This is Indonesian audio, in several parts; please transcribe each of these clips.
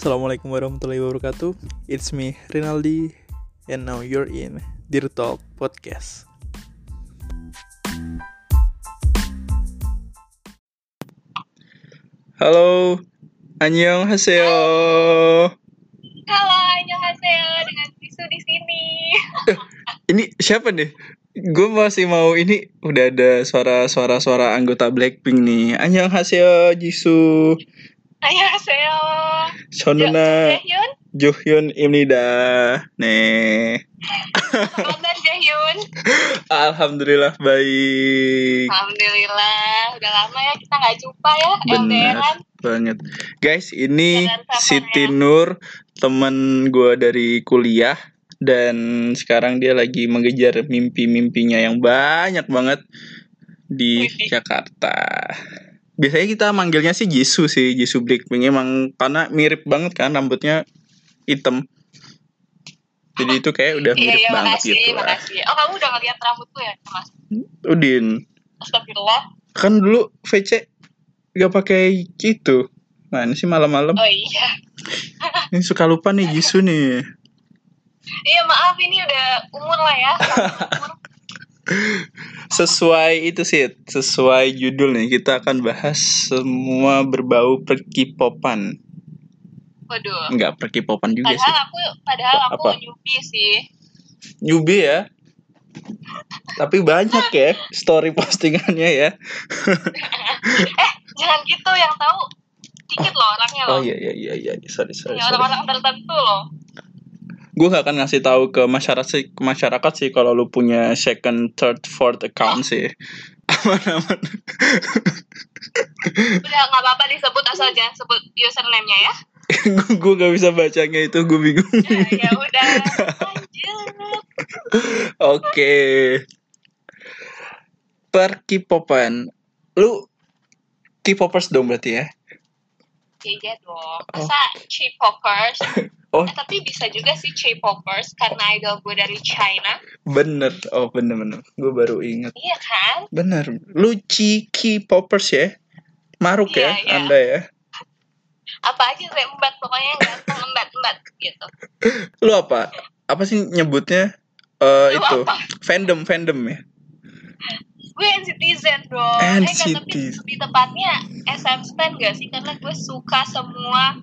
Assalamualaikum warahmatullahi wabarakatuh. It's me Rinaldi and now you're in Dear Talk Podcast. Halo, Annyeong Haseo. Halo, annyeonghaseyo dengan Tisu di sini. Ini siapa nih? Gue masih mau ini udah ada suara-suara suara anggota Blackpink nih. Annyeong Haseo, Jisoo, Annyeonghaseyo. Sonuna, Jaehyun, Johyun, Imnida. Nih. apa kabar Jaehyun? Alhamdulillah baik. Alhamdulillah, udah lama ya kita nggak jumpa ya, LDRan. banget. Guys, ini sabar Siti ya. Nur, temen gue dari kuliah dan sekarang dia lagi mengejar mimpi-mimpinya yang banyak banget di. Jakarta. Biasanya kita manggilnya sih Jisoo sih, Jisoo Blackpink emang karena mirip banget kan rambutnya hitam. Jadi itu kayak udah Iya, mirip iya, banget makasih, gitu lah. makasih. Oh, kamu udah ngeliat rambutku ya, Mas? Udin, Astagfirullah. kan dulu VC gak pakai gitu. Mana sih malam-malam? Oh iya. Ini suka lupa nih Jisoo nih. Iya, maaf ini udah umur lah ya. Umur. Sesuai itu sih, sesuai judul nih kita akan bahas semua berbau perkipopan. Waduh. Enggak perkipopan juga sih. Padahal aku, padahal aku Apa? newbie sih. Newbie ya. Tapi banyak ya story postingannya ya. Eh, jangan gitu yang tahu dikit loh orangnya loh. Oh iya iya iya iya, sorry sorry. Ya, orang-orang tertentu loh. Gue gak akan ngasih tahu ke masyarakat sih, masyarakat sih kalau lu punya second, third, fourth account sih. Aman-aman. Udah nggak apa-apa disebut asal jangan sebut username-nya ya. gue gak bisa bacanya itu, gue bingung. ya udah lanjut. Oke. Per K-popan. Lu K-popers dong berarti ya? Iya dong. Masa K-popers? Oh. Eh, tapi bisa juga sih K-popers karena idol gue dari China. Bener. Oh bener bener. Gue baru inget. Iya kan? Bener. Lu Ci K-popers ya? Maruk Iya, ya iya. Anda ya? Apa aja saya embat pokoknya ganteng embat-embat gitu. Lu apa? Apa sih nyebutnya? Eh Lu itu. apa? Fandom, fandom ya? Gue NCTzen dong. Eh tapi lebih tepatnya SM Stan gak sih? Karena gue suka semua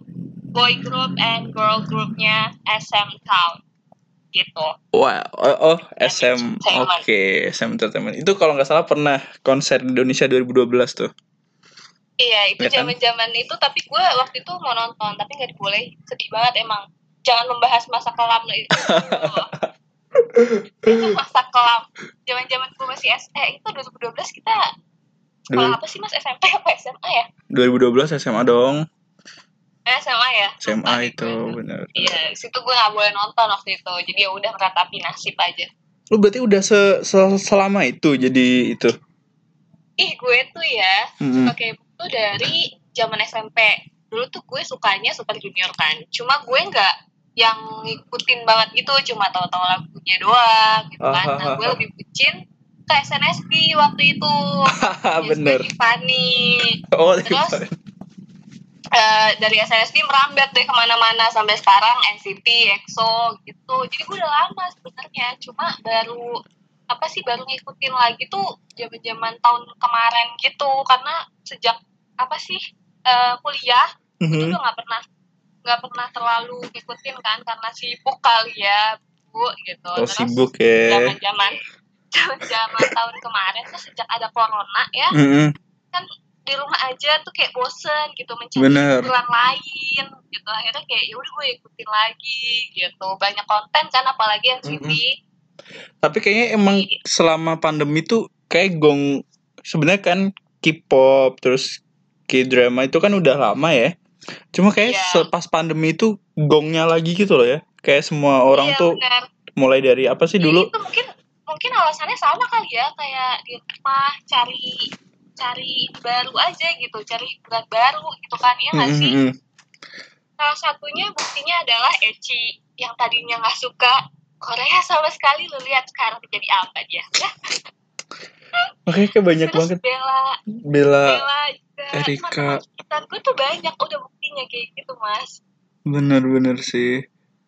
boy group and girl groupnya SM Town. Gitu. Wah, oh, oh SM, oke, SM Entertainment. Itu kalau nggak salah pernah konser di Indonesia 2012 tuh. Iya, itu Ya kan? zaman-zaman itu tapi gue waktu itu mau nonton tapi nggak dibolehin. Sedih banget emang. Jangan membahas masa kelam itu. itu masa kelam. Zaman-zaman gue masih S eh itu 2012 kita sekolah Dua- apa sih Mas SMP apa SMA ya? 2012 SMA dong, Eh, SMA ya. Lupa SMA deh itu gue. bener. Iya, situ gue nggak boleh nonton waktu itu. Jadi ya udah meratapi nasib aja. Lu berarti udah se- se- selama itu jadi itu. Ih, gue tuh ya suka K-pop tuh dari zaman SMP. Dulu tuh gue sukanya Super Junior kan. Cuma gue nggak yang ngikutin banget gitu, cuma tahu-tahu lagunya doang gitu kan. Nah, gue Ah, lebih bucin ke SNSD waktu itu. bener. Fanny. Oh, Terus? Eh, dari SNSD merambat deh ke mana-mana sampai sekarang NCT, EXO gitu. Jadi gue udah lama sebenarnya, cuma baru apa sih baru ngikutin lagi tuh zaman-zaman tahun kemarin gitu karena sejak apa sih eh, kuliah itu Mhm. udah nggak pernah nggak pernah terlalu ngikutin kan karena sibuk kali ya bu gitu. Oh, sibuk ya. Zaman-zaman zaman tahun kemarin tuh sejak ada corona ya Mm-mm. kan di rumah aja tuh kayak bosen gitu mencari Bener. hiburan lain gitu akhirnya kayak ya udah gue ikutin lagi gitu banyak konten kan apalagi yang Mm-mm. TV Tapi kayaknya emang selama pandemi tuh kayak gong sebenarnya kan K-pop terus K-drama itu kan udah lama ya. Cuma kayak Iya. pas pandemi itu gongnya lagi gitu loh ya. Kayak semua orang iya, tuh bener. mulai dari apa sih dulu? itu mungkin mungkin alasannya sama kali ya kayak di rumah cari cari baru aja gitu cari hiburan baru gitu kan ya nggak sih Mm-mm. salah satunya buktinya adalah Eci yang tadinya nggak suka Korea sama sekali lu lihat sekarang jadi apa dia ya Makanya kayak banyak terus banget Bella Bella Bella Erika. gue tuh banyak udah buktinya kayak gitu mas Bener-bener sih.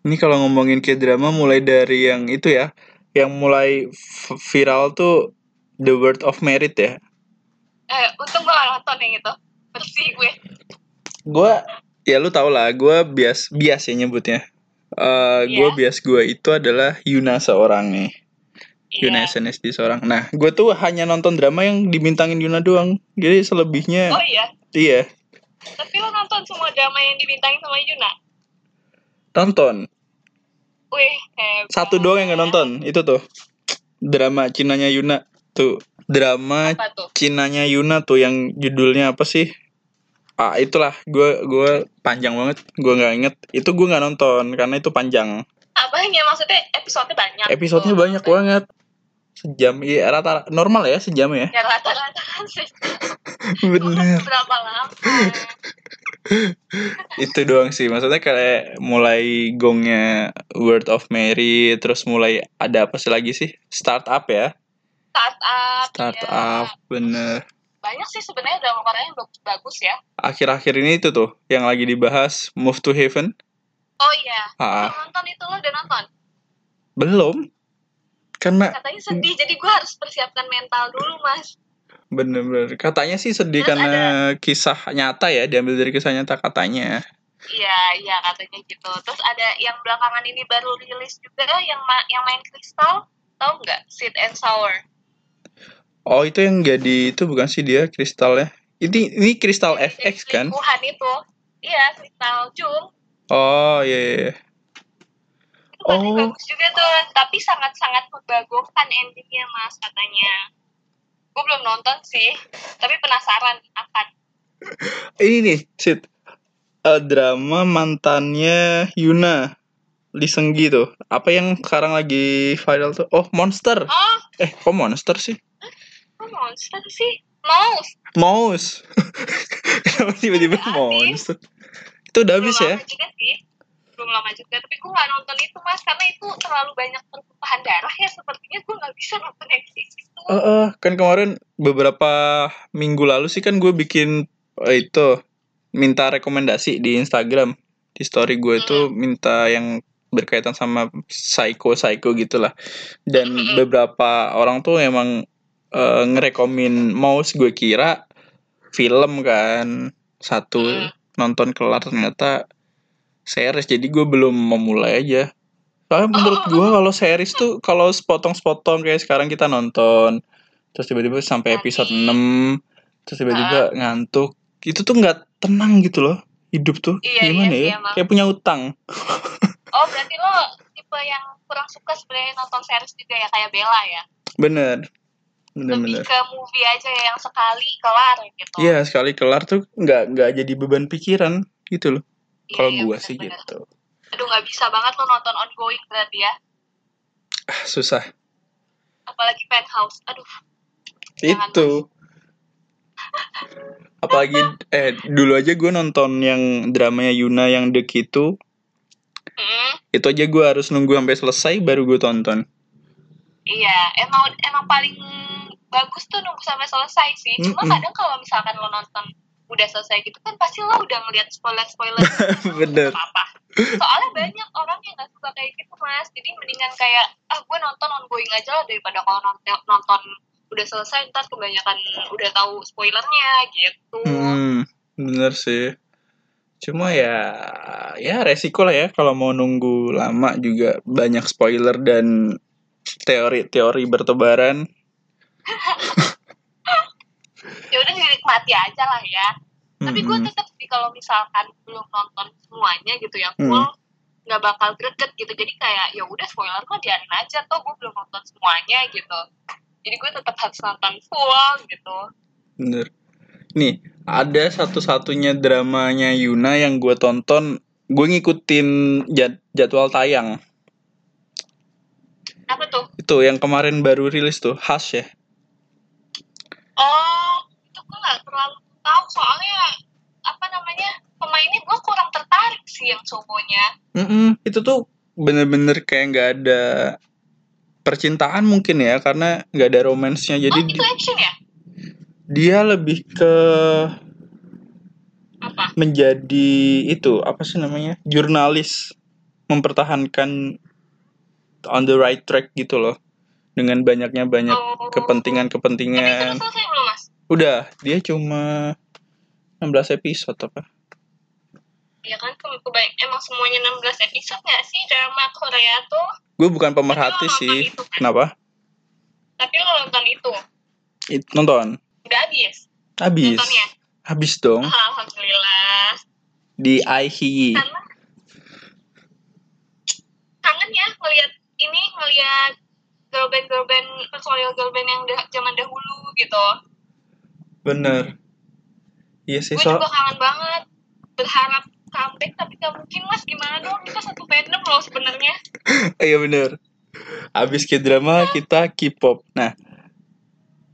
Ini kalau ngomongin kayak drama mulai dari yang itu ya, yang mulai viral tuh The Word of Merit ya. Eh, untung gue gak nonton yang itu. Bersih gue. Gue ya lu tau lah, gue bias bias ya nyebutnya. Eh gue Iya. bias gue itu adalah Yuna seorang nih. Yuna Iya. SNSD seorang. Nah, gue tuh hanya nonton drama yang dibintangin Yuna doang. Jadi selebihnya Oh iya. iya Tapi lo nonton semua drama yang dibintangin sama Yuna? nonton. Wih, hebat. Satu doang yang gak nonton. Itu tuh drama Cinanya Yuna tuh drama Apa tuh? Cinanya Yuna tuh yang judulnya apa sih? Ah itulah gue gue panjang banget gue nggak inget itu gue nggak nonton karena itu panjang Apanya? Maksudnya episode banyak. episodenya banyak banget sejam iya rata normal ya sejam ya Ya rata-rata sih. bener Berapa lama? itu doang sih maksudnya kayak mulai gongnya Word of Mary terus mulai ada apa sih lagi sih startup ya Startup. startup ya. bener Banyak sih sebenarnya drama Korea yang bagus-bagus ya. akhir-akhir ini itu tuh yang lagi dibahas Move to Heaven Oh iya. ah nonton itu lo udah nonton? belum karena Katanya sedih, jadi gue harus persiapkan mental dulu, Mas. Bener-bener. Katanya sih sedih Terus karena kisah nyata ya, diambil dari kisah nyata katanya. Iya, iya katanya gitu. Terus ada yang belakangan ini baru rilis juga yang ma- yang main kristal, tahu nggak? Sweet and Sour. Oh, itu yang jadi itu bukan sih dia kristalnya. Ini ini kristal FX kan? selingkuhan itu. Iya, kristal Jung. Oh, iya iya. Katanya Oh. bagus juga tuh, tapi sangat-sangat membagongkan endingnya, Mas, katanya. Gue belum nonton sih, tapi penasaran akan. Ini nih, Sid. Eh, drama mantannya Yuna. Lee Seunggi tuh. Apa yang sekarang lagi viral tuh? Oh, Monster. Oh, Eh, kok Monster sih? kok monster sih? Mouse. Mouse. Kenapa tiba-tiba. Monster? Itu udah habis ya? juga sih belum lama juga tapi gue nggak nonton itu mas karena itu terlalu banyak pertumpahan darah ya sepertinya gue nggak bisa nonton yang kayak gitu Eh, eh, kan kemarin beberapa minggu lalu sih kan gue bikin eh, itu minta rekomendasi di Instagram di story gue itu minta yang berkaitan sama psycho psycho gitulah dan Mm-mm. beberapa orang tuh emang eh, ngerekomin mouse gue kira film kan satu Mm. nonton kelar ternyata series jadi gue belum memulai aja. Soalnya menurut gue kalau series tuh kalau sepotong-sepotong kayak sekarang kita nonton terus tiba-tiba sampai episode Nanti. 6 terus tiba-tiba ngantuk itu tuh nggak tenang gitu loh hidup tuh. Iya, gimana iya ya? emang. kayak punya utang. Oh berarti lo tipe yang kurang suka sebenarnya nonton series juga ya kayak Bella ya? Bener. Lebih bener-bener ke movie aja yang sekali kelar gitu. Iya sekali kelar tuh nggak nggak jadi beban pikiran gitu loh. Iya, kalau iya, gua sih gitu. Aduh nggak bisa banget lo nonton ongoing berarti ya. Ah, susah. Apalagi penthouse. Aduh itu. apalagi eh dulu aja gue nonton yang dramanya Yuna yang The itu Hmm, itu aja gue harus nunggu sampai selesai baru gue tonton. Iya emang emang paling bagus tuh nunggu sampai selesai sih. Cuma Mm-mm. kadang kalau misalkan lo nonton udah selesai gitu kan pasti lo udah ngeliat spoiler spoiler bener. Apa soalnya banyak orang yang gak suka kayak gitu mas. Jadi mendingan kayak ah gue nonton ongoing aja lah daripada kalau nonton nonton udah selesai ntar kebanyakan udah tahu spoilernya gitu. Hmm, bener sih. Cuma ya ya resiko lah ya kalau mau nunggu lama juga banyak spoiler dan teori-teori bertebaran ya udah dinikmati aja lah ya tapi gue tetap sih kalau misalkan belum nonton semuanya gitu yang Hmm. full nggak bakal greget gitu jadi kayak ya udah spoiler mah biarin aja tuh gue belum nonton semuanya gitu jadi gue tetap harus nonton full gitu Bener. Nih, ada satu-satunya dramanya Yuna yang gue tonton, gue ngikutin jad- jadwal tayang. apa tuh Itu yang kemarin baru rilis tuh, Hush ya. oh gue nggak terlalu tahu soalnya apa namanya pemainnya gue kurang tertarik sih yang cowoknya Mm-mm, itu tuh bener-bener kayak nggak ada percintaan mungkin ya, karena nggak ada romansnya. Jadi oh itu action ya dia lebih ke apa menjadi itu apa sih namanya jurnalis mempertahankan on the right track gitu loh dengan banyaknya banyak Oh. kepentingan Tapi itu kepentingan udah dia cuma 16 episode apa? Ya kan ke- kebanyak emang semuanya 16 episode gak sih? Drama Korea tuh? gue bukan pemerhati sih. itu kan? kenapa? Tapi lo nonton itu? It- nonton. Udah habis? Habis. Nontonnya? habis dong. Alhamdulillah. di IHI Karena kangen ya ngelihat ini ngelihat girl band girl band personil girl band yang dah- zaman dahulu gitu. Bener. Iya sih Gue so juga kangen banget. Berharap comeback tapi gak mungkin mas. Gimana dong? Kita satu fandom loh sebenarnya. iya bener. Abis ke drama kita K-pop. Nah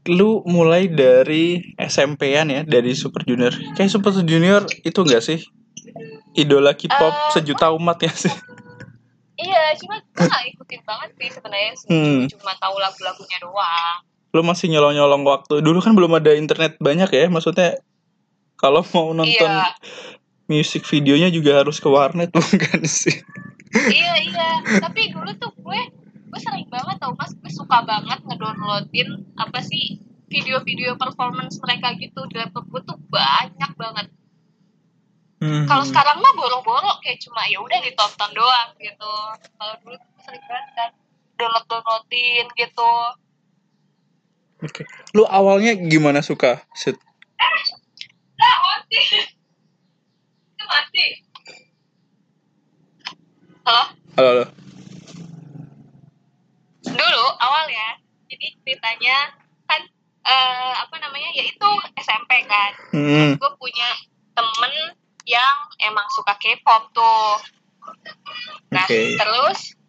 lu mulai dari SMP-an ya dari Super Junior. Kayak Super Junior itu enggak sih? Idola K-pop Eh, sejuta umat ya sih? Iya, cuma gue gak ikutin banget sih sebenarnya. Hmm. Cuma tahu lagu-lagunya doang. Lu masih nyolong-nyolong waktu. Dulu kan belum ada internet banyak ya maksudnya kalau mau nonton Iya. musik videonya juga harus ke warnet bukan sih? Iya iya. Tapi dulu tuh gue gue sering banget tau mas. Gue suka banget ngedownloadin apa sih video-video performance mereka gitu. Di laptop gue tuh banyak banget. Hmm. kalau sekarang mah boro-boro kayak cuma ya udah ditonton doang gitu. Kalau dulu tuh sering banget kan download downloadin gitu Oke. Lu awalnya gimana suka? Sit? nah mati itu mati halo Halo, halo. dulu awalnya jadi ceritanya kan eh, apa namanya ya itu SMP kan Hmm. gue punya temen yang emang suka K-pop tuh nah Oke. terus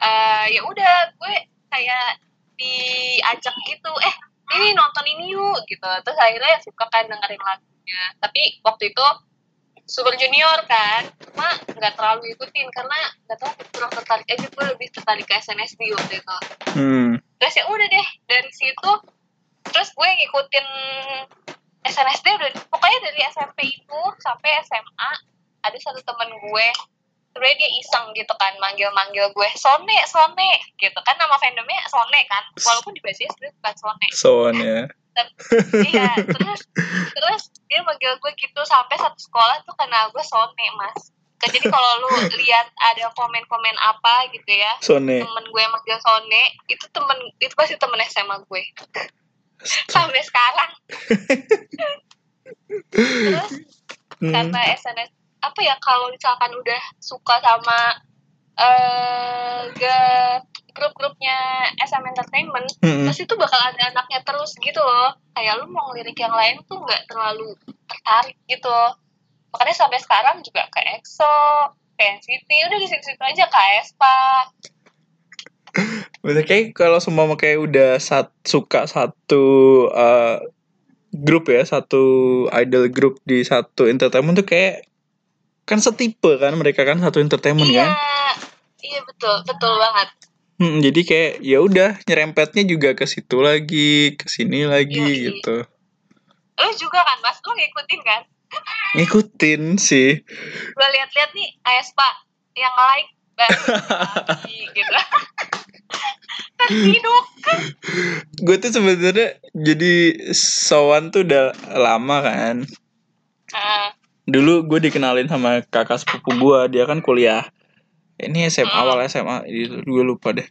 eh ya udah gue kayak diajak gitu eh ini nonton ini yuk gitu. Terus akhirnya suka kan dengerin lagunya. Tapi waktu itu Super Junior kan cuma nggak terlalu ikutin karena nggak tahu kurang tertarik aja. Gue lebih tertarik ke SNSD waktu itu. Hmm. terus ya udah deh dari situ terus gue ngikutin SNSD udah pokoknya dari SMP itu sampai SMA ada satu temen gue sebenernya dia iseng gitu kan manggil-manggil gue Sone Sone gitu kan nama fandomnya Sone kan walaupun di bahasa sebenarnya bukan Sone Soalnya. iya terus terus dia manggil gue gitu sampai satu sekolah tuh kenal gue Sone mas jadi kalau lu lihat ada komen-komen apa gitu ya Sone. temen gue manggil Sone itu temen itu pasti temen SMA gue sampai sekarang terus Hmm. karena SNS apa ya kalau misalkan udah suka sama eh ge- grup-grupnya SM Entertainment Hmm. pasti tuh bakal ada anaknya terus gitu loh. Kayak lu mau ngelirik yang lain tuh nggak terlalu tertarik gitu. Makanya sampai sekarang juga ke EXO ke NCT udah di situ-situ aja ke Aespa Bener kayak kalau semua kayak udah sat, suka satu uh, grup ya, satu idol grup di satu entertainment tuh kayak kan setipe kan mereka kan satu entertainment iya kan. iya betul betul banget Hmm, jadi kayak ya udah nyerempetnya juga ke situ lagi, ke sini lagi Yoi. gitu. lu juga kan mas lu ngikutin kan Ngikutin sih. gue lihat-lihat nih Aespa yang like lagi gitu terhidup Gue tuh sebenarnya jadi sowan tuh udah lama kan. Ah, Dulu gue dikenalin sama kakak sepupu gue, dia kan kuliah. Ini SMA Hmm. awal SMA, itu gue lupa deh.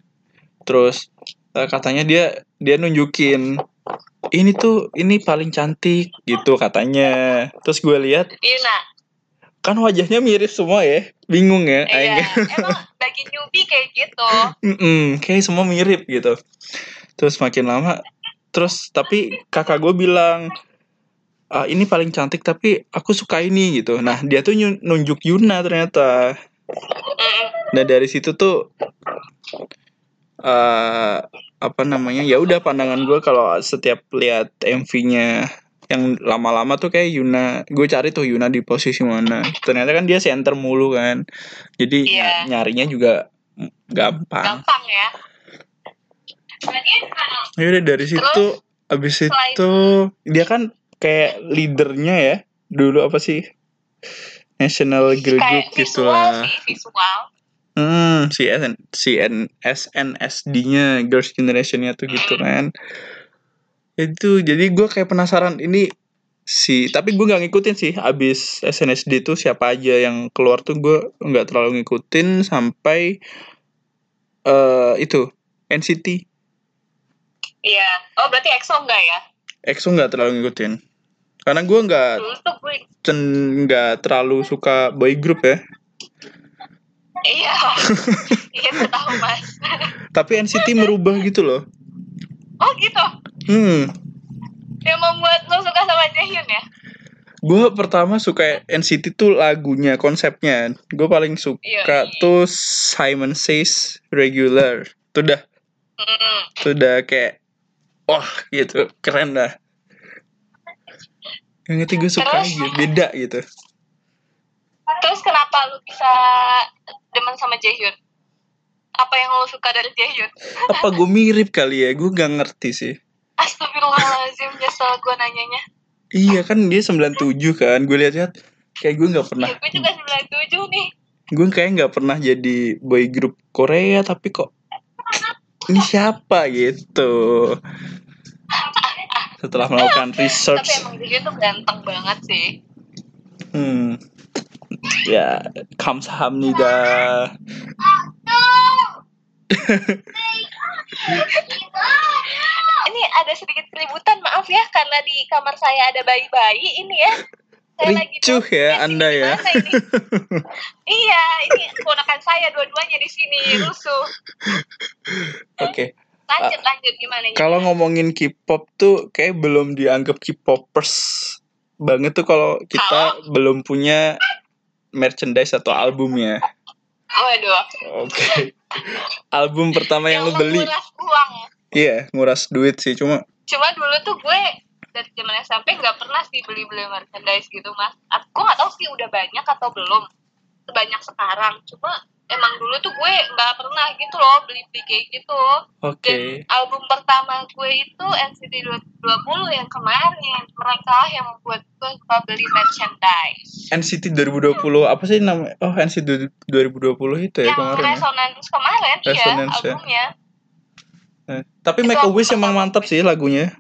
Terus eh, katanya dia dia nunjukin ini tuh ini paling cantik gitu katanya. Terus gue lihat Yuna kan wajahnya mirip semua ya, bingung ya. iya emang bagi newbie kayak gitu Mm-mm, kayak semua mirip gitu. Terus makin lama, terus tapi kakak gue bilang, "Ah, ini paling cantik tapi aku suka ini gitu. Nah dia tuh nunjuk Yuna ternyata. Nah dari situ tuh eh apa namanya ya udah pandangan gue kalau setiap lihat MV-nya yang lama-lama tuh kayak Yuna gue cari tuh Yuna di posisi mana ternyata kan dia center mulu kan jadi Iya. ny- nyarinya juga gampang gampang ya? Ya udah dari situ abis selain- itu dia kan kayak leadernya ya dulu apa sih? National girl group gitu visual lah. sih visual. Hmm si SN, si N, SNSD-nya Girls Generation-nya tuh gitu kan. Itu jadi gue kayak penasaran ini si tapi gue nggak ngikutin sih abis SNSD tuh siapa aja yang keluar tuh gue nggak terlalu ngikutin sampai eh itu NCT iya. Oh berarti EXO enggak ya? EXO nggak terlalu ngikutin karena gue nggak nggak terlalu suka boy group ya. Iya. Iya tahu mas. Tapi NCT merubah gitu loh. Oh gitu? Hmm. Yang membuat lo suka sama Jaehyun ya? Gue pertama suka NCT tuh lagunya konsepnya. Gue paling suka Iya. tuh Simon Says Regular. Tuh dah. Hmm. tuh udah kayak wah gitu. Keren dah yang gue suka Terus? aja beda gitu. Terus kenapa lu bisa demen sama Jaehyun? Apa yang lo suka dari Jaehyun? Apa gue mirip kali ya? Gue gak ngerti sih. Astagfirullahaladzim nyesel gue nanyanya. Iya kan dia 97 kan. Gue lihat-lihat kayak gue nggak pernah ya, gue juga 97 nih. Gue kayak nggak pernah jadi boy group Korea tapi kok ini siapa? gitu setelah melakukan tapi research. emang Jaehyun tuh ganteng banget sih. Hmm. Ya kamsahamnida ini ada sedikit keributan maaf ya karena di kamar saya ada bayi-bayi ini ya. Saya lagi ricuh podcast, ya anda ya. ini? iya ini keponakan saya dua-duanya di sini rusuh. Oke lanjut lanjut gimana nih kalau ngomongin K-pop tuh kayak belum dianggap K-popers banget tuh kalau kita belum punya merchandise atau albumnya. waduh. Oke. Album pertama yang, lu beli. menguras uang. Iya, nguras duit sih cuma cuma dulu tuh gue dari zaman SMP nggak pernah sih beli-beli merchandise gitu mas. Aku nggak tahu sih udah banyak atau belum. Sebanyak sekarang. Cuma emang dulu tuh gue nggak pernah gitu loh beli-beli kayak gitu oke. dan album pertama gue itu NCT 20 yang kemarin mereka yang membuat gue suka beli merchandise NCT 2020 apa sih namanya? Oh, NCT 2020 itu ya yang kemarin. Ya. Resonance kemarin iya Resonance, ya. albumnya Eh, Tapi Itu Make a Wish emang mantap beli. sih lagunya.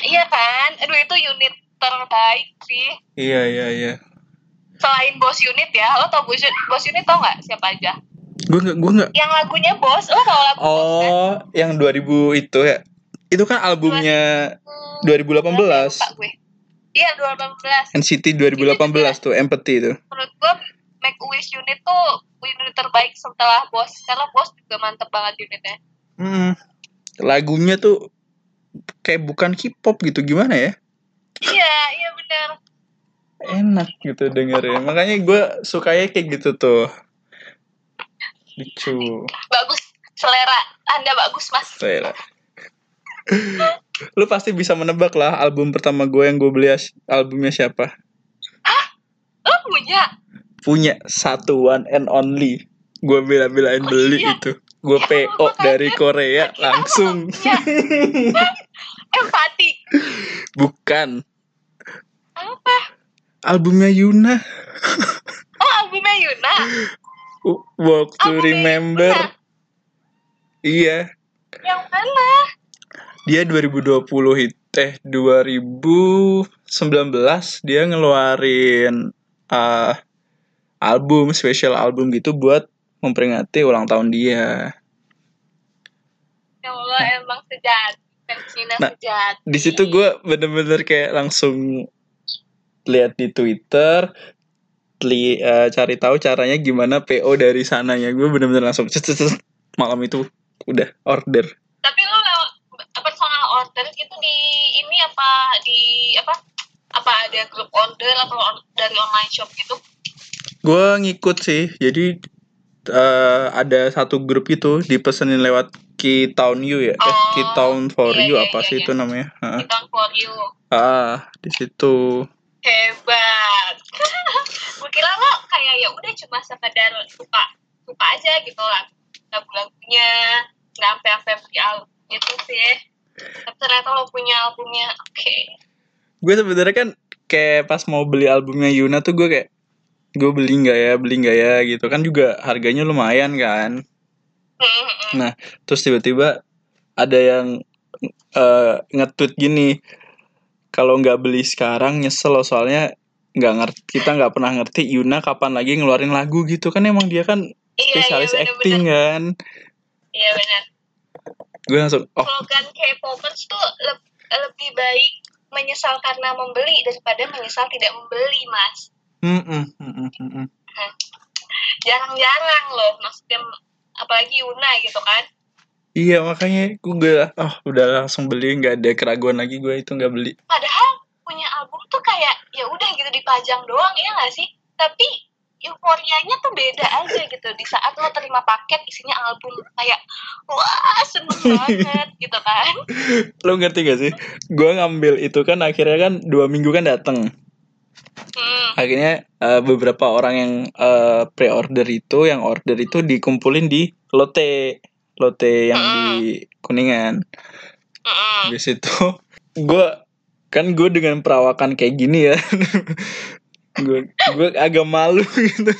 iya kan aduh itu unit terbaik sih Iya, iya, iya. Selain bos unit ya lo tau bos, bos unit tau nggak siapa aja Gue nggak gue nggak yang lagunya bos lo tau lagu bos kan Oh, yang 2000 itu ya. Itu kan albumnya Hmm, 2018. lupa gue iya 2018 NCT 2018 tuh Empathy itu. menurut gue Make a Wish unit tuh unit terbaik setelah bos karena bos juga mantep banget unitnya Hmm. Lagunya tuh kayak bukan K-pop gitu gimana ya? iya iya benar Enak gitu dengerin. Makanya gue sukanya kayak gitu tuh. Lucu. bagus selera anda bagus mas Saya. Lu pasti bisa menebak lah album pertama gue yang gue beli albumnya siapa? lo punya Punya satu one and only. Gue bela-belain Oh, beli iya. itu. Gue Ya, PO dari Korea langsung. empati Bukan. apa Albumnya Yuna. oh albumnya Yuna Walk to Albumnya Remember. Yuna. Iya. yang mana Dia 2020 hit eh 2019 dia ngeluarin uh, album special album gitu buat memperingati ulang tahun dia. ya Allah emang sejati Cina Nah, sejati Di situ gue bener-bener kayak langsung lihat di Twitter li, eh, cari tahu caranya gimana PO dari sananya. Gue bener-bener langsung cet, cet, cet, malam itu udah order. tapi lo lewat personal order gitu di ini apa di apa apa ada grup order atau on- dari online shop gitu Gue ngikut sih, jadi eh, ada satu grup itu dipesenin lewat Key Town You ya, eh, Oh, Key Town for iya, You iya, apa iya, sih iya. itu namanya? Heeh. kita for you Ah, di situ. Hebat. Gue kira lo kayak ya udah cuma sekedar suka suka aja gitu lah. Lagu-lagunya nggak sampai sampai beli album gitu sih. Tapi ternyata lo punya albumnya oke. Gue sebenarnya kan kayak pas mau beli albumnya Yuna tuh gue kayak gue beli nggak ya beli nggak ya gitu. Kan juga harganya lumayan kan. Hmm, hmm, Nah, terus tiba-tiba ada yang eh, nge-tweet gini, kalau nggak beli sekarang nyesel loh soalnya nggak ngerti kita nggak pernah ngerti Yuna kapan lagi ngeluarin lagu gitu kan emang dia kan Iya, iya, spesialis bener-bener. acting kan. Iya benar. Gue langsung oh Slogan K-popers tuh le- lebih baik menyesal karena membeli daripada menyesal tidak membeli, Mas. mm, mm, mm. Jarang-jarang loh, maksudnya apalagi Yuna gitu kan. Iya makanya gue gak, oh udah langsung beli nggak ada keraguan lagi gue itu nggak beli. Padahal punya album tuh kayak ya udah gitu dipajang doang ya nggak sih? Tapi euforianya tuh beda aja gitu di saat lo terima paket isinya album kayak wah seneng banget gitu kan Lo ngerti gak sih? Gue ngambil itu kan akhirnya kan dua minggu kan dateng. hmm. akhirnya eh, beberapa orang yang eh, pre-order itu yang order itu dikumpulin di lote lote yang di kuningan. Mm-mm. di situ gue kan gue dengan perawakan kayak gini ya. Gue gue agak malu gitu.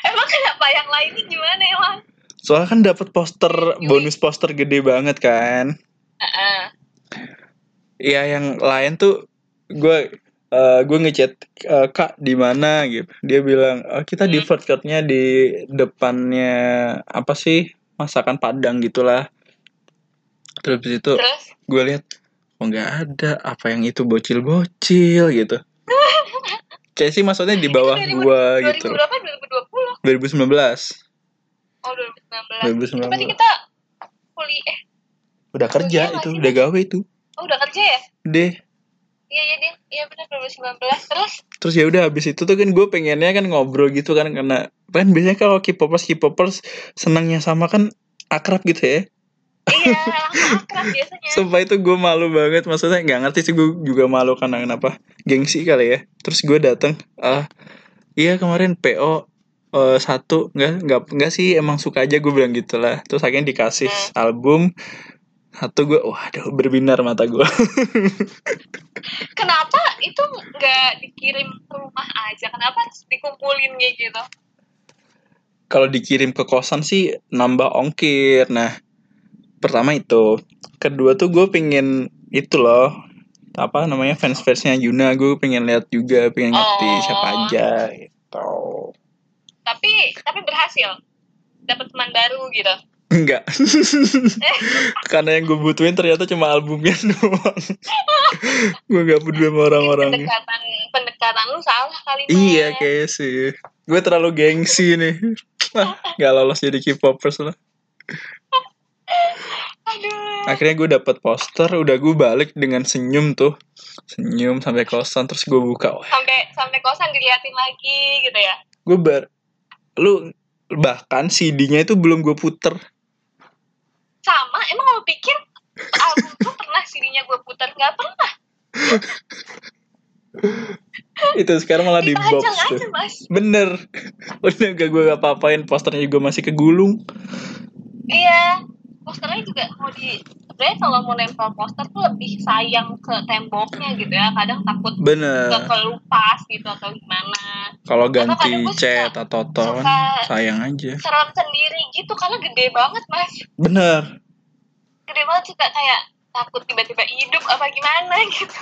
Emang kenapa yang lainnya gimana emang? Soalnya kan dapat poster bonus poster gede banget kan. Heeh. ya yang lain tuh gue eh, gue ngechat eh, kak di mana gitu. Dia bilang "Oh, kita di Hmm. food courtnya di depannya apa sih masakan padang gitulah. Terus itu gue lihat oh nggak ada. Apa yang itu bocil-bocil? gitu. Kayak sih maksudnya di bawah Itu 2000 gua 2000 gitu berapa? 2020 2019 oh 2019 itu 2019 berarti kita kuliah eh udah kerja Kuliah itu udah gawe itu. Oh udah kerja ya? Deh iya iya deh iya benar 2019 terus? Terus ya udah habis itu tuh kan gue pengennya kan ngobrol gitu kan karena kan biasanya kalau K-popers K-popers senangnya sama kan akrab gitu ya. Iya akrab biasanya. Sumpah itu gue malu banget maksudnya nggak ngerti sih gue juga malu karena kenapa gengsi kali ya. Terus gue datang ah iya kemarin PO eh, satu nggak nggak nggak sih emang suka aja gue bilang gitu lah terus akhirnya dikasih album satu gue waduh berbinar mata gue kenapa itu nggak dikirim ke rumah aja? Kenapa harus dikumpulin kayak gitu? Kalau dikirim ke kosan sih nambah ongkir. Nah pertama itu. Kedua tuh gue pengen itu loh apa namanya fans fansnya Yuna. Gue pengen lihat juga pengen ngerti Oh. siapa aja gitu. Tapi tapi berhasil. Dapat teman baru gitu enggak. Karena yang gue butuhin ternyata cuma albumnya doang. Gue gak peduli sama orang-orangnya. Pendekatan pendekatan lu salah kali iya Mas. kayak sih. Gue terlalu gengsi nih. Wah, nggak lolos jadi K-popers lah. Aduh. Akhirnya gue dapet poster udah gue balik dengan senyum tuh. Senyum sampai kosan terus gue buka. Wah sampai sampai kosan diliatin lagi gitu ya? Gue bar lu bahkan CD-nya itu belum gue puter sama emang lo pikir album tuh pernah CD-nya gue putar? Nggak pernah. Itu sekarang malah di box. tuh aja mas? Bener. Udah gak gue gak apa-apain posternya juga masih kegulung. Iya posternya juga mau di sebenarnya kalau mau nempel poster tuh lebih sayang ke temboknya gitu ya. Kadang takut ke bener kelupas gitu atau gimana. Kalau ganti cat atau ton sayang aja. serap sendiri gitu karena gede banget mas. Bener. Gede banget suka kayak takut tiba-tiba hidup apa gimana gitu.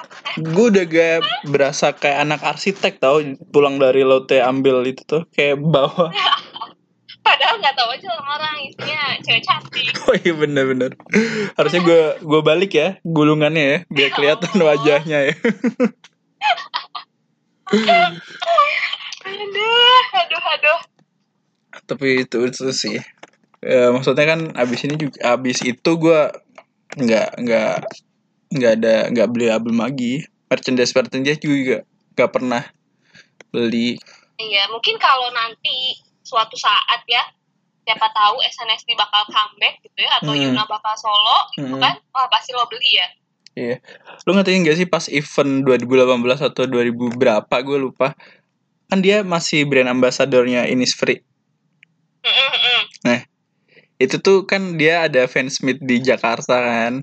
Gue udah gak berasa kayak anak arsitek tau pulang dari lote ambil itu tuh kayak bawa padahal nggak tahu aja orang-orang isinya cewek cantik. Oh iya bener-bener harusnya gue gue balik ya gulungannya ya biar kelihatan Allah. wajahnya ya. Aduh aduh aduh. Tapi itu itu sih. Ya, maksudnya kan abis ini juga abis itu gue nggak nggak nggak ada nggak beli album lagi. Merchandise merchandise juga nggak pernah beli. Iya mungkin kalau nanti suatu saat ya siapa tahu SNSD bakal comeback gitu ya atau Hmm. Yuna bakal solo gitu Hmm. kan wah pasti lo beli ya Iya. Lu ngerti gak sih pas event 2018 atau 2000 berapa gue lupa. Kan dia masih brand ambassadornya Innisfree. Mm, mm, mm. Itu tuh kan dia ada fans meet di Jakarta kan.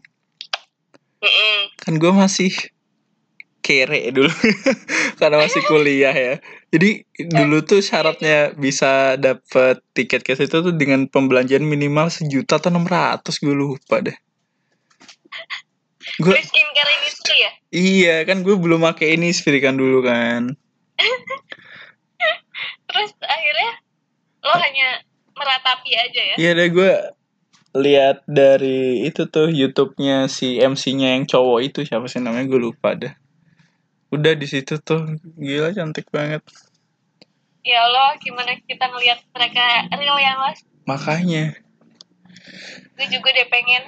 Mm. Kan gue masih kere dulu karena masih kuliah ya. Jadi dulu tuh syaratnya bisa dapet tiket ke situ tuh dengan pembelanjaan minimal sejuta atau enam ratus gue lupa deh. Gue skincare ini tuh ya? Iya kan gue belum pakai ini kan dulu kan. Terus akhirnya lo hanya meratapi aja ya? Iya deh gue lihat dari itu tuh YouTube-nya si MC-nya yang cowok itu siapa sih namanya? Gue lupa deh. Udah di situ tuh. Gila cantik banget. ya Allah gimana kita ngelihat mereka real ya mas? Makanya. Gue juga deh pengen.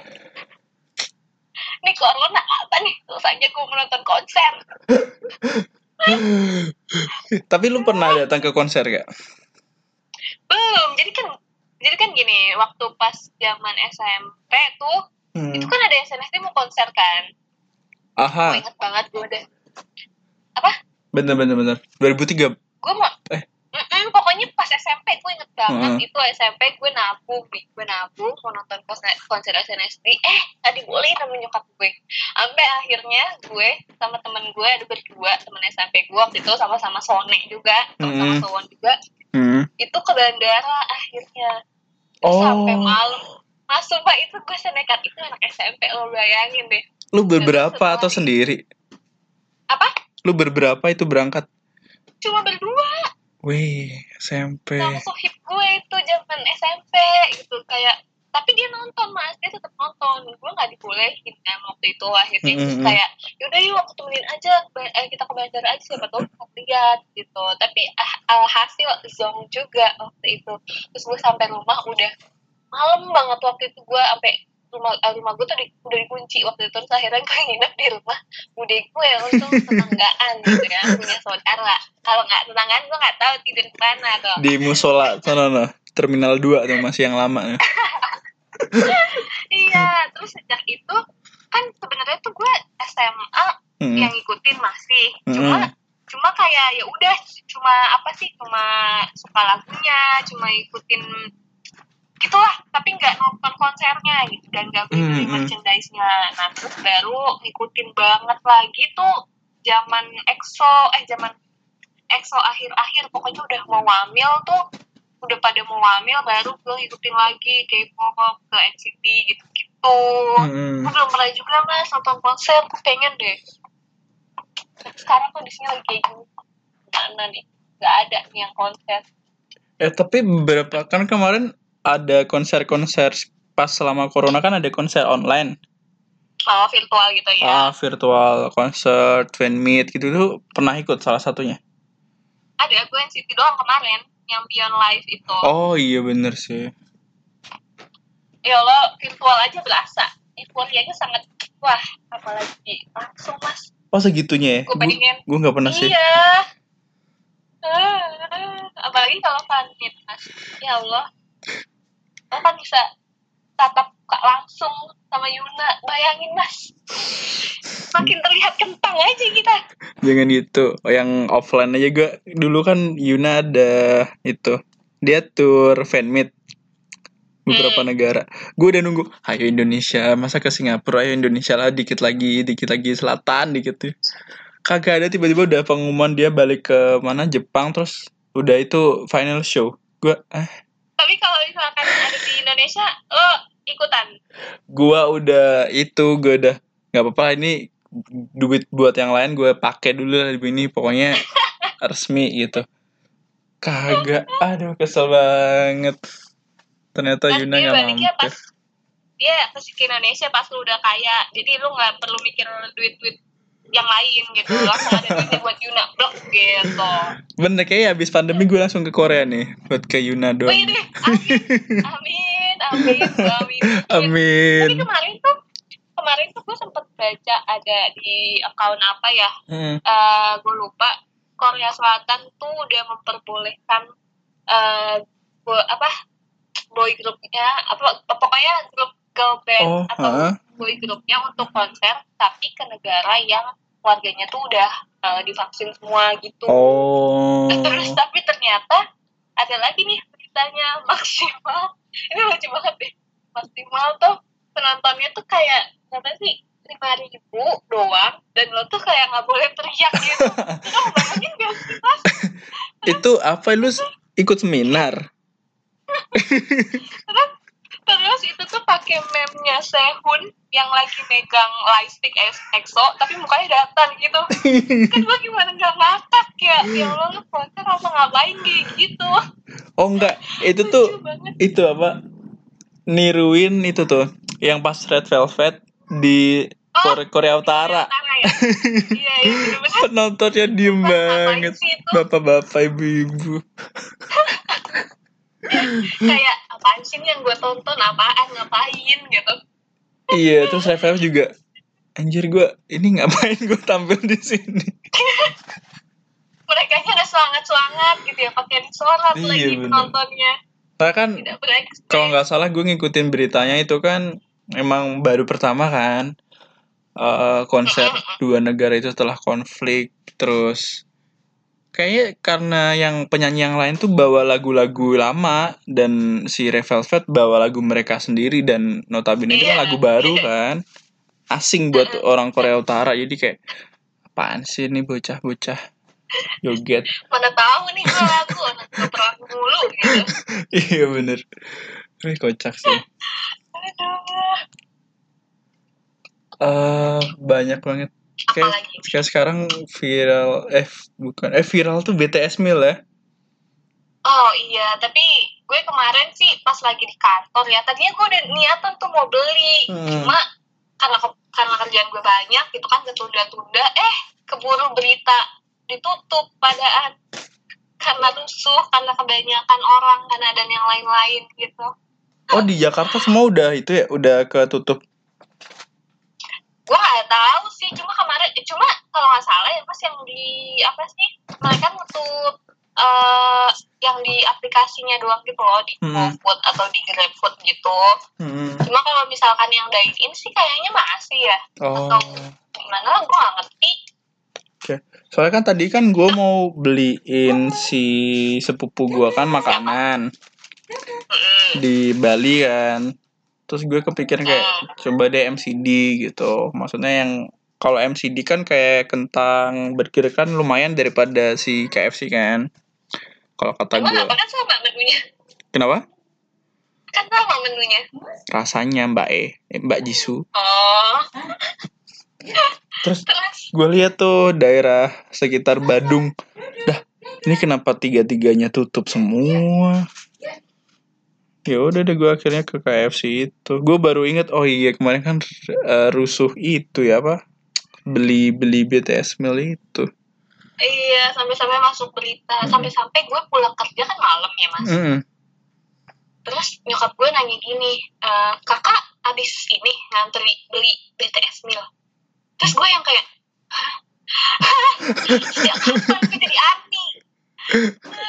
Nih corona apa nih? Terus aja gue menonton konser. Tapi lu pernah datang ke konser gak? belum. Jadi kan jadi kan gini waktu pas zaman SMP tuh Hmm. itu kan ada SNSD mau konser kan? Gue Aha, inget banget gue deh bener bener bener. 2003. gue mau Eh. Mm-mm, pokoknya pas SMP gue inget banget Heeh. itu SMP gue nabung nih gue nabung mau nonton konser, konser SNSD eh gak dibolehin sama nyokap gue sampai akhirnya gue sama temen gue ada berdua temen SMP gue waktu itu sama-sama Sone juga sama-sama Mm-mm. Sowon juga Hmm. itu ke bandara akhirnya Oh. sampai malam Mas sumpah itu gue senekat itu anak SMP lo bayangin deh Lu setelah atau sendiri? apa Lu berberapa itu berangkat? cuma berdua. Wih, SMP. sama sohib gue itu zaman SMP gitu. Kayak tapi dia nonton mas. Dia tetap nonton. Gue nggak dibolehin kan waktu itu akhirnya. Terus Mm-mm. kayak yaudah yuk aku temenin aja. Eh, kita ke bandara aja siapa tahu lihat gitu. Tapi ah, alhasil zong juga waktu itu. Terus gue sampai rumah udah malam banget waktu itu gue sampai rumah eh, rumah gue tuh di, udah dikunci waktu itu terus akhirnya gue nginep di rumah bude gue yang untung tetanggaan gitu ya punya saudara kalau nggak tetanggaan gue nggak tahu tidur di mana tuh Di musola sana no. Terminal 2 tuh masih yang lama ya. Iya, terus sejak itu kan sebenarnya tuh gue SMA Hmm. yang ngikutin masih, Hmm. cuma cuma kayak ya udah cuma apa sih cuma suka lagunya, cuma ikutin gitulah, tapi nggak nonton konsernya gitu dan nggak beli beli Hmm, hmm. merchandise-nya. Nah terus baru ngikutin banget lagi tuh zaman EXO, eh zaman EXO akhir-akhir. Pokoknya udah mau wamil tuh udah pada mau wamil baru gue ngikutin lagi K-pop ke NCT gitu-gitu. Hmm. gue belum pernah juga mas nonton konser. Gue pengen deh. Sekarang kondisinya lagi kayak gini. Mana nih? Nggak ada nih yang konser. Eh tapi beberapa kan kemarin ada konser-konser pas selama corona kan ada konser online. oh virtual gitu ya Ah, virtual konser, fan meet gitu tuh pernah ikut salah satunya. ada gue NCT doang kemarin yang Beyond Live itu Oh iya bener sih. ya Allah virtual aja berasa euforianya sangat wah apalagi langsung mas Oh segitunya ya? gue pengen Gue nggak pernah sih. Iya. Ah, apalagi kalau fanit mas. Ya Allah. Kan bisa tatap muka langsung sama Yuna. Bayangin mas. Makin terlihat kentang aja kita. Jangan gitu. Yang offline aja gue dulu kan Yuna ada itu. Dia tour fan meet beberapa Hmm. negara. Gue udah nunggu, ayo Indonesia, masa ke Singapura, ayo Indonesia lah, dikit lagi, dikit lagi selatan, dikit tuh. Kagak ada tiba-tiba udah pengumuman dia balik ke mana Jepang terus udah itu final show. Gue eh Tapi kalau misalkan ada di Indonesia, lo ikutan. gua udah itu gue udah nggak apa-apa ini duit buat yang lain gue pakai dulu lah ini pokoknya resmi gitu kagak aduh kesel banget ternyata Mas Yuna nggak mampir pas dia ke Indonesia pas lu udah kaya. Jadi lu nggak perlu mikir duit-duit yang lain gitu. Langsung ada duitnya buat Yuna blok gitu. bener kayak habis pandemi gue langsung ke Korea nih buat ke Yuna doang Wih deh, amin, amin, amin, amin. amin Tapi kemarin tuh, kemarin tuh gue sempet baca ada di account apa ya, Hmm. eh gue lupa. Korea Selatan tuh udah memperbolehkan eh bo- apa boy grupnya, apa pokoknya grup girl band oh atau heeh. Boy grupnya untuk konser, tapi ke negara yang warganya tuh udah eh, divaksin semua gitu. oh Terus tapi ternyata ada lagi nih beritanya maksimal. Ini lucu banget deh. Maksimal tuh penontonnya tuh kayak apa sih? lima ribu doang dan lo tuh kayak nggak boleh teriak gitu lo bayangin gak sih mas Itu apa lu ikut seminar? terus terus itu tuh pakai meme-nya Sehun yang lagi megang lightstick EXO tapi mukanya datar gitu kan gue gimana nggak ngakak ya ya Allah lu konser apa ngapain kayak gitu Oh enggak, itu tuh banget itu apa? Niruin itu tuh yang pas Red Velvet di Oh, Korea, Korea Utara. Utara ya iya iya Penontonnya diem banget. Bapak-bapak, ibu-ibu. kayak apaan sih yang gue tonton? Apaan? Ngapain? Gitu. Iya, terus Velvet juga anjir gue ini ngapain gue tampil di sini? Mereka nya udah semangat semangat gitu ya pakai disorot Iya, lagi bener. penontonnya. Soalnya kan kalau nggak salah gue ngikutin beritanya itu kan emang baru pertama kan eh, konser dua negara itu setelah konflik terus kayaknya karena yang penyanyi yang lain tuh bawa lagu-lagu lama dan si Red Velvet bawa lagu mereka sendiri dan notabene itu kan Iya. lagu baru kan. Asing buat orang Korea Utara jadi kayak apaan sih ini bocah-bocah joget? Mana tahu nih gue lagu perang mulu gitu. Iya bener. Wih, kocak sih. Aduh. Eh banyak banget kayak, apalagi? kayak sekarang viral eh bukan eh viral tuh BTS Mil ya. Oh iya tapi gue kemarin sih pas lagi di kantor ya tadinya gue udah niatan tuh mau beli Hmm. cuma karena karena kerjaan gue banyak gitu kan ketunda-tunda eh keburu berita ditutup padaan karena rusuh karena kebanyakan orang karena dan yang lain-lain gitu. Oh di Jakarta semua udah itu ya udah ketutup gue nggak tahu sih cuma kemarin eh, cuma kalau nggak salah ya mas yang di apa sih mereka nutup eh yang di aplikasinya doang gitu loh di Hmm. GoFood atau di GrabFood gitu. Hmm. cuma kalau misalkan yang dine in sih kayaknya masih ya. Oh. atau gimana lah gue nggak ngerti. Oke. Soalnya kan tadi kan gue mau beliin si sepupu gue kan makanan. Di Bali kan terus gue kepikiran kayak coba deh MCD gitu. Maksudnya yang kalau MCD kan kayak kentang burger kan lumayan daripada si KFC kan. Kalau kata emang gue apa kan sama menunya. Kenapa? Kan sama menunya. Rasanya Mbak E. Eh, Mbak Jisoo. Oh. Terus terus? gue lihat tuh daerah sekitar Badung. Dah ini kenapa tiga tiganya tutup semua ya udah deh gue akhirnya ke KFC itu. Gue baru inget oh iya kemarin kan eh, rusuh itu ya apa? Beli beli BTS meal itu. Iya sampai-sampai masuk berita. Sampai-sampai gue pulang kerja kan malam ya mas. Mm-mm. terus nyokap gue nanya gini "Eh, kakak abis ini ngantri beli BTS meal terus gue yang kayak "Hah? sejak kapan gue jadi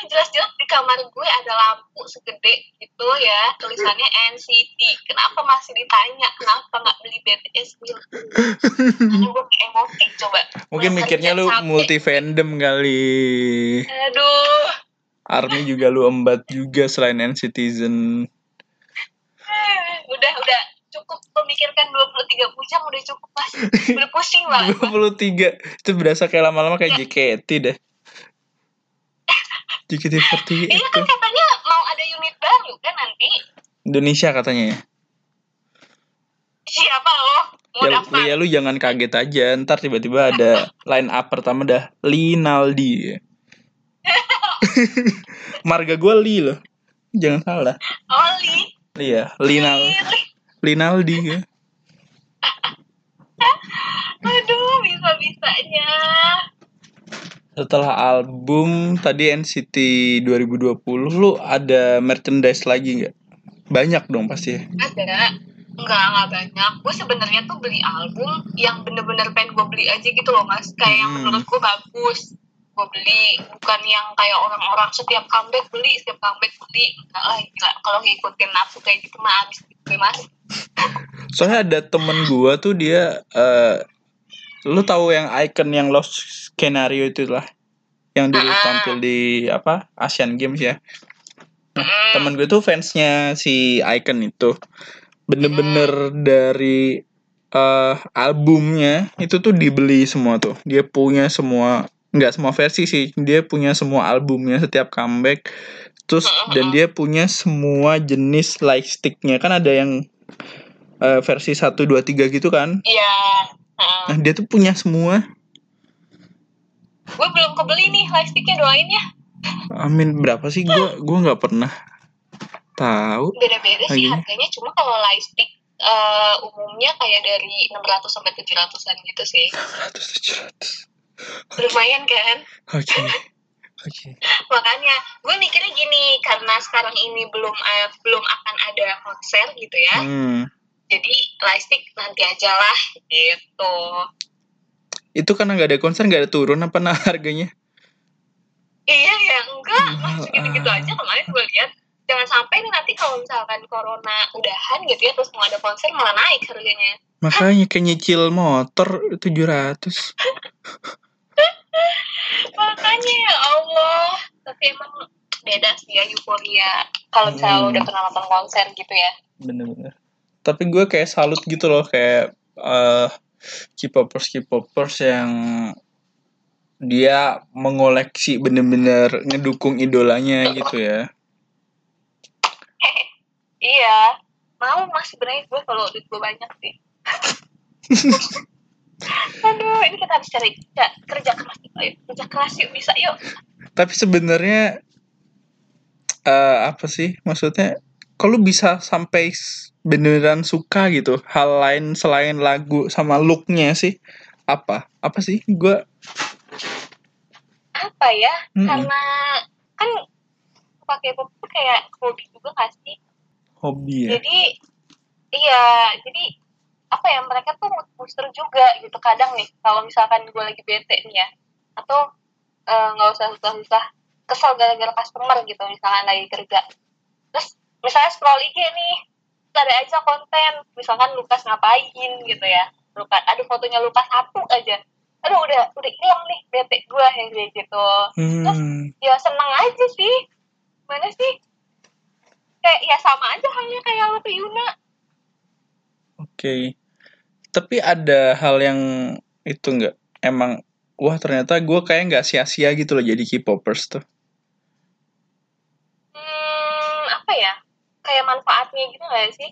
jelas-jelas di kamar gue ada lampu segede gitu ya tulisannya NCT kenapa masih ditanya kenapa nggak beli BTS karena gue emosi coba. Mungkin mikirnya lu multi fandom kali. Aduh. Army juga lu embat juga selain N-Citizen udah udah. Cukup memikirkan 23 bujang udah cukup mas. Udah pusing banget Mas. 23 itu berasa kayak lama-lama kayak JKT deh JKT48 Iya kan katanya mau ada unit baru kan nanti. Indonesia katanya ya Siapa lo? Ya, ya lu jangan kaget aja ntar tiba-tiba ada line up pertama dah Linaldi marga gue Li loh jangan salah Oli. iya Linal. Linaldi ya. Aduh, bisa-bisanya. Setelah album tadi NCT 2020 lu ada merchandise lagi nggak banyak dong pasti ya Ada. Enggak, enggak banyak. Gue sebenarnya tuh beli album yang bener-bener pengen gue beli aja gitu loh, Mas. Kayak yang Hmm. menurut gue bagus. Gue beli. Bukan yang kayak orang-orang setiap comeback beli, setiap comeback beli. Enggak lah, gila. Kalau ngikutin nafsu kayak gitu mah abis gue, Mas. soalnya ada temen gua tuh dia eh lu tahu yang icon yang lost skenario itu lah yang dulu Ah. tampil di apa Asian Games ya Mm. temen gue tuh fansnya si icon itu bener-bener dari eh albumnya itu tuh dibeli semua tuh. Dia punya semua nggak semua versi sih. Dia punya semua albumnya setiap comeback. Terus dan dia punya semua jenis lightsticknya kan ada yang eh, versi 1 2 3 gitu kan. Iya. Nah, dia tuh punya semua. Gue belum kebeli nih lightsticknya doain ya. Amin berapa sih gua gua nggak pernah tahu. Beda-beda sih harganya. Cuma kalau lightstick eh, umumnya kayak dari 600 sampai 700-an gitu sih. 100 700. Lumayan kan? Oke. Oke. Makanya gue mikirnya gini karena sekarang ini belum eh, belum akan ada konser gitu ya. Hmm. Jadi lightstick nanti aja lah gitu. Itu karena nggak ada konser nggak ada turun apa nah harganya? Iya ya enggak masih gitu-gitu aja kemarin gue lihat. Jangan sampai nih nanti kalau misalkan corona udahan gitu ya terus mau ada konser malah naik harganya. Makanya kayak nyicil motor 700. Makanya ya Allah. Tapi emang beda sih ya euforia kalau misalnya Hmm. udah pernah nonton konser gitu ya. Bener-bener. Tapi gue kayak salut gitu loh kayak eh K-popers K-popers yang dia mengoleksi bener-bener ngedukung idolanya gitu ya. Iya, mau masih sebenarnya gue kalau duit gue banyak sih. Aduh, ini kita harus cari kerja, kerja keras yuk, kerja keras yuk, bisa yuk. Tapi sebenarnya eh apa sih maksudnya kalau bisa sampai beneran suka gitu hal lain selain lagu sama looknya sih apa apa sih gue Apa ya? Mm-mm. Karena kan pakai pop tuh kayak hobi juga gak sih? hobi ya Jadi, iya, jadi apa ya mereka tuh mood booster juga gitu kadang nih kalau misalkan gue lagi bete nih ya atau eh, nggak usah susah-susah kesel gara-gara customer gitu misalkan lagi kerja terus misalnya scroll IG nih terus ada aja konten misalkan Lukas ngapain gitu ya. Lukas aduh fotonya Lukas satu aja. Aduh udah udah hilang nih bete gue yang kayak gitu. Hmm, ya seneng aja sih. Mana sih? Kayak ya sama aja halnya kayak lo tuh Yuna oke. Tapi ada hal yang itu nggak? Emang wah ternyata gue kayak nggak sia-sia gitu loh jadi K-popers tuh. Hmm, apa ya kayak manfaatnya gitu gak sih?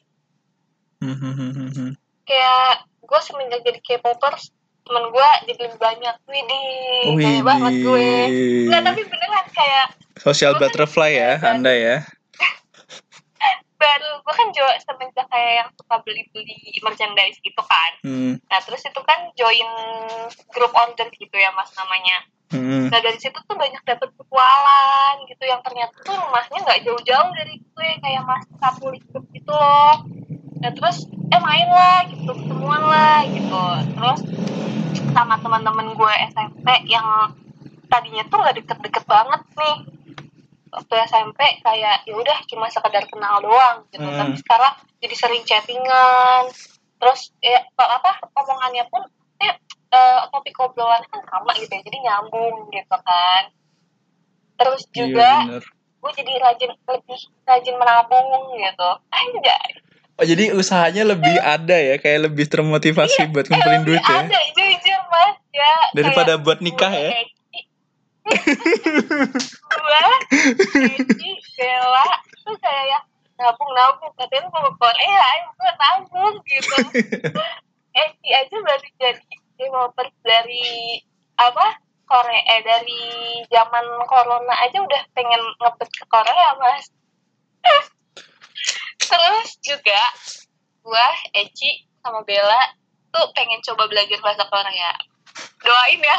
Hmm, kayak gue semenjak jadi K-popers temen gue jadi lebih banyak. Widih kayak banget gue. Nggak tapi beneran kayak social kan butterfly ya anda ya baru gue kan juga semenjak kayak yang suka beli-beli merchandise gitu kan. Hmm, nah terus itu kan join grup order gitu ya mas namanya. Hmm, Nah dari situ tuh banyak dapet petualan gitu yang ternyata tuh rumahnya nggak jauh-jauh dari gue kayak mas kapulik gitu loh. Nah terus eh main lah gitu ketemuan lah gitu. Terus sama teman-teman gue SMP yang tadinya tuh nggak deket-deket banget nih waktu SMP kayak ya udah cuma sekedar kenal doang gitu. Hmm. tapi sekarang jadi sering chattingan. Terus ya apa omongannya pun ya eh, topik obrolannya kan sama gitu ya jadi nyambung gitu kan. Terus iya juga bener. gue jadi rajin lebih rajin menabung gitu. Anjay. Oh jadi usahanya lebih ada ya kayak lebih termotivasi buat ngumpulin duit ya? ada jujur mas. Ya daripada kayak buat nikah ya. Gue Eci Bella tuh kayak ya nabung nabung katanya mau ke Korea gue nabung gitu. Eci aja baru jadi developers dari apa? Korea eh, dari zaman corona aja udah pengen ngebet ke Korea mas. Terus juga gua Eci sama Bella tuh pengen coba belajar bahasa Korea. Doain ya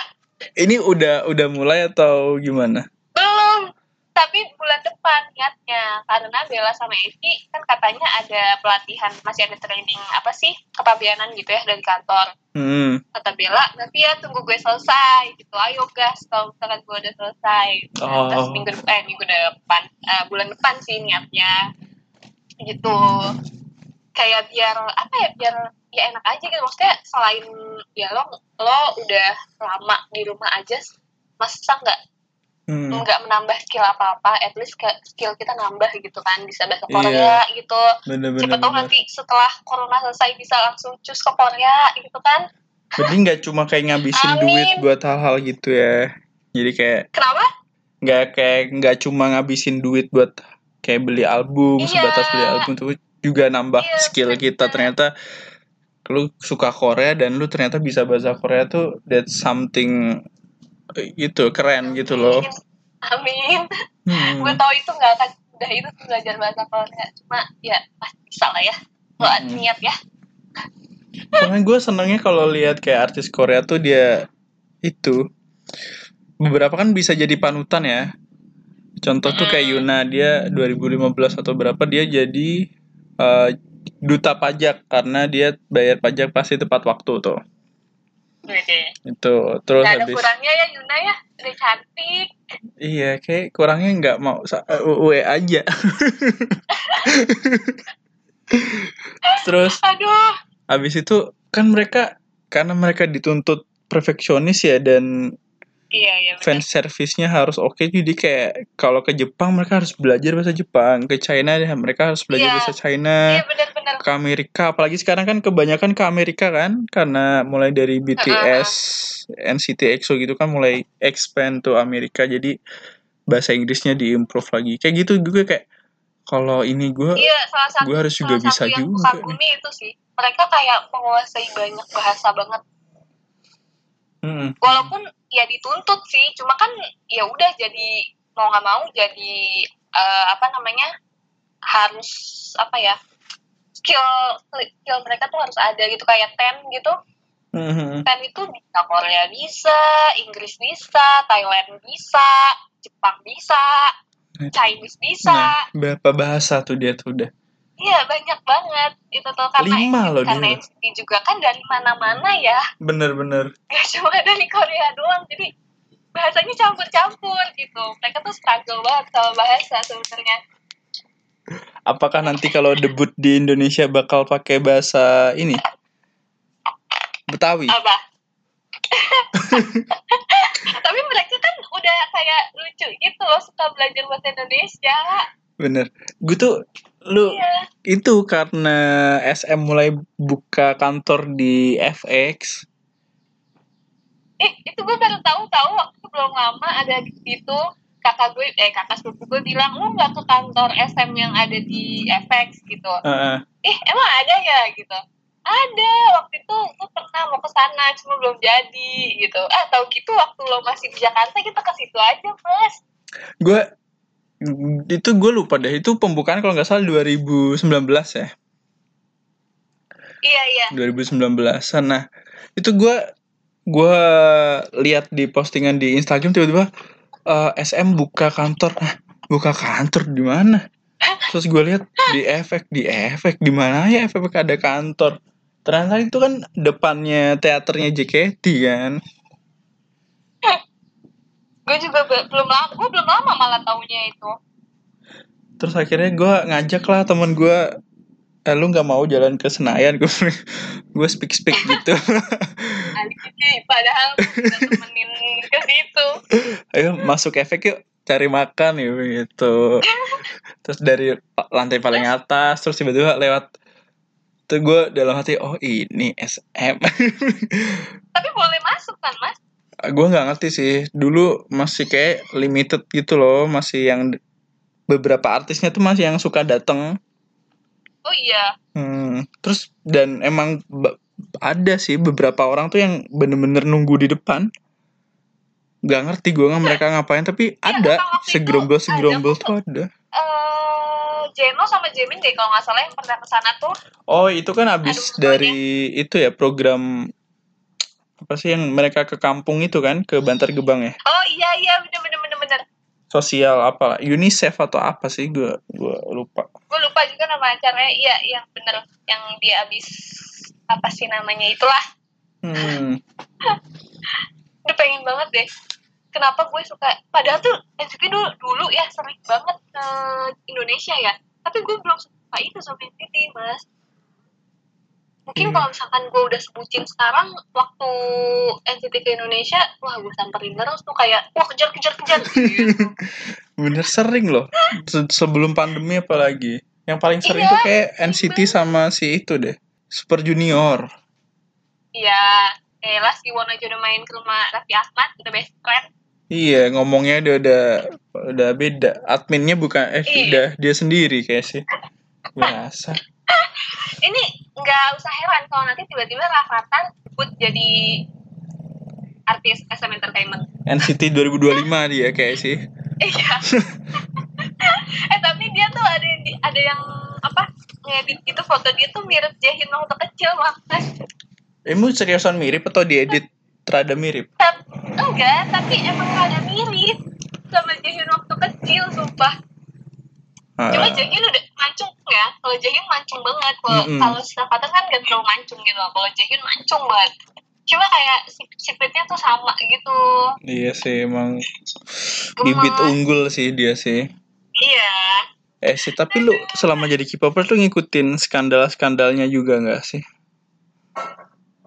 ini udah udah mulai atau gimana? Belum. Tapi bulan depan niatnya. Karena Bella sama Eci kan katanya ada pelatihan masih ada training apa sih kepabianan gitu ya dari kantor. Hmm. Kata Bella nanti ya tunggu gue selesai. Gitu. Ayo gas kalau misalkan gue udah selesai. Terus oh minggu depan eh, minggu depan eh, bulan depan sih niatnya. Gitu. Kayak biar apa ya biar ya enak aja gitu maksudnya selain ya lo lo udah lama di rumah aja masa nggak Hmm. nggak menambah skill apa apa at least ke skill kita nambah gitu kan bisa bahasa Iya. Korea gitu Bener-bener. siapa tahu nanti setelah corona selesai bisa langsung cus ke Korea gitu kan Berarti nggak cuma kayak ngabisin Amin. duit buat hal-hal gitu ya. Jadi kayak kenapa nggak kayak nggak cuma ngabisin duit buat kayak beli album Iya. sebatas beli album tuh juga nambah Iya, skill kita bener. ternyata lu suka Korea dan lu ternyata bisa bahasa Korea tuh that's something gitu keren gitu loh. Amin. Hmm. gue tau itu nggak akan mudah itu belajar bahasa Korea. Cuma ya pasti bisa lah ya. Lo ada Hmm. niat ya. Karena gue senengnya kalau lihat kayak artis Korea tuh dia itu beberapa kan bisa jadi panutan ya. Contoh tuh kayak Yuna dia 2015 atau berapa dia jadi eh, duta pajak karena dia bayar pajak pasti tepat waktu tuh. Wede. Itu terus Nggak ada habis kurangnya ya Yuna ya udah cantik iya kayak kurangnya nggak mau eh, UE aja. terus aduh habis itu kan mereka karena mereka dituntut perfeksionis ya dan iya iya fan service-nya harus oke. Jadi kayak kalau ke Jepang mereka harus belajar bahasa Jepang. Ke China ya mereka harus belajar Iya. bahasa China. Iya benar-benar ke Amerika apalagi sekarang kan kebanyakan ke Amerika kan? Karena mulai dari BTS NCT EXO gitu kan mulai expand to Amerika. Jadi bahasa Inggrisnya diimprove lagi. Kayak gitu juga kayak kalau ini gue iya salah satu gue harus juga salah bisa satu yang juga. kukagumi itu sih. Mereka kayak menguasai banyak bahasa banget. Mm-mm. walaupun ya dituntut sih. Cuma kan ya udah jadi mau nggak mau jadi eh, apa namanya harus apa ya skill skill mereka tuh harus ada gitu kayak ten gitu. Mhm. ten itu bisa Korea bisa Inggris bisa Thailand bisa Jepang bisa Chinese bisa. nah berapa bahasa tuh dia tuh udah iya banyak banget. Itu tuh karena Lima loh karena dia. NCT juga kan dari mana-mana ya. Bener-bener gak cuma dari Korea doang jadi bahasanya campur-campur gitu. Mereka tuh struggle banget sama bahasa sebenarnya. Apakah nanti kalau debut di Indonesia bakal pakai bahasa ini? Betawi. apa? Tapi mereka kan udah kayak lucu gitu loh suka belajar bahasa Indonesia Bener. Gue tuh lu iya itu karena SM mulai buka kantor di FX. eh itu gue baru tahu tahu waktu belum lama ada di situ kakak gue eh kakak sepupu gue bilang lu nggak ke kantor SM yang ada di FX gitu Heeh. ih emang ada ya gitu ada waktu itu gue pernah mau ke sana cuma belum jadi gitu ah tahu gitu waktu lo masih di Jakarta kita ke situ aja mas gue itu gue lupa deh itu pembukaan kalau nggak salah 2019 ya? Iya iya. 2019 nah itu gue gue lihat di postingan di Instagram tiba-tiba eh, SM buka kantor. Hah, buka kantor di mana? Terus gue lihat di efek di efek di mana ya efek ada kantor? Ternyata itu kan depannya teaternya JKT kan gue juga be- belum lama gue belum lama malah taunya itu. Terus akhirnya gue ngajak lah temen gue eh, lu nggak mau jalan ke Senayan? Gue gue speak speak gitu padahal temenin ke situ. Ayo masuk efek yuk cari makan yuk gitu. Terus dari lantai paling atas terus tiba-tiba lewat tuh gue dalam hati oh ini SM tapi boleh masuk kan mas gue nggak ngerti sih. Dulu masih kayak limited gitu loh. Masih yang beberapa artisnya tuh masih yang suka dateng. Oh iya. Hmm, terus dan emang ada sih beberapa orang tuh yang bener-bener nunggu di depan. Gak ngerti gue nggak mereka ngapain tapi Iya, ada. segerombol segerombol tuh ada. eh Jeno sama Jamin deh kalau nggak salah yang pernah ke sana tuh. Oh itu kan abis Aduh, dari itu ya program apa sih yang mereka ke kampung itu kan? Ke Bantar Gebang ya? Oh iya iya. Bener bener bener bener. Sosial apa? UNICEF atau apa sih? Gue gue lupa. gue lupa juga nama acaranya. Iya yang bener. Yang dia abis apa sih namanya itulah. Hmm, udah pengen banget deh. Kenapa gue suka? Padahal tuh NCT dulu dulu ya sering banget ke Indonesia ya. Tapi gue belum suka itu sama NCT mas mungkin Iya. kalau misalkan gue udah sebutin sekarang waktu NCT ke Indonesia wah gue samperin terus tuh kayak wah kejar kejar kejar gitu. Bener sering loh. Se- sebelum pandemi apalagi. Yang paling sering Iya, tuh kayak NCT sama si itu deh. Super Junior. Iya, kayak lah si Won aja udah main ke rumah Raffi Ahmad, udah best friend. Iya, ngomongnya dia udah udah beda. Adminnya bukan eh Iya. udah dia sendiri kayak sih. Biasa. Nggak usah heran kalau nanti tiba-tiba Rafathar sebut jadi artis SM Entertainment. NCT 2025 dia kayak sih. Iya. eh tapi dia tuh ada yang ada yang apa ngedit itu foto dia tuh mirip Jaehyun waktu kecil banget. Emang seriusan mirip atau diedit rada mirip? Tap- enggak, tapi emang rada mirip sama Jaehyun waktu kecil, sumpah. Ah, Cuma Jaehyun udah mancung ya. Kalau Jaehyun mancung banget. Kalau Mm-mm. kalau si Rafathar kan gak terlalu mancung gitu. Kalau Jaehyun mancung banget. Cuma kayak si- secretnya tuh sama gitu. iya sih emang Gemes. bibit unggul sih dia sih. Iya. Eh sih tapi lu selama jadi K-popper tuh ngikutin skandal-skandalnya juga nggak sih?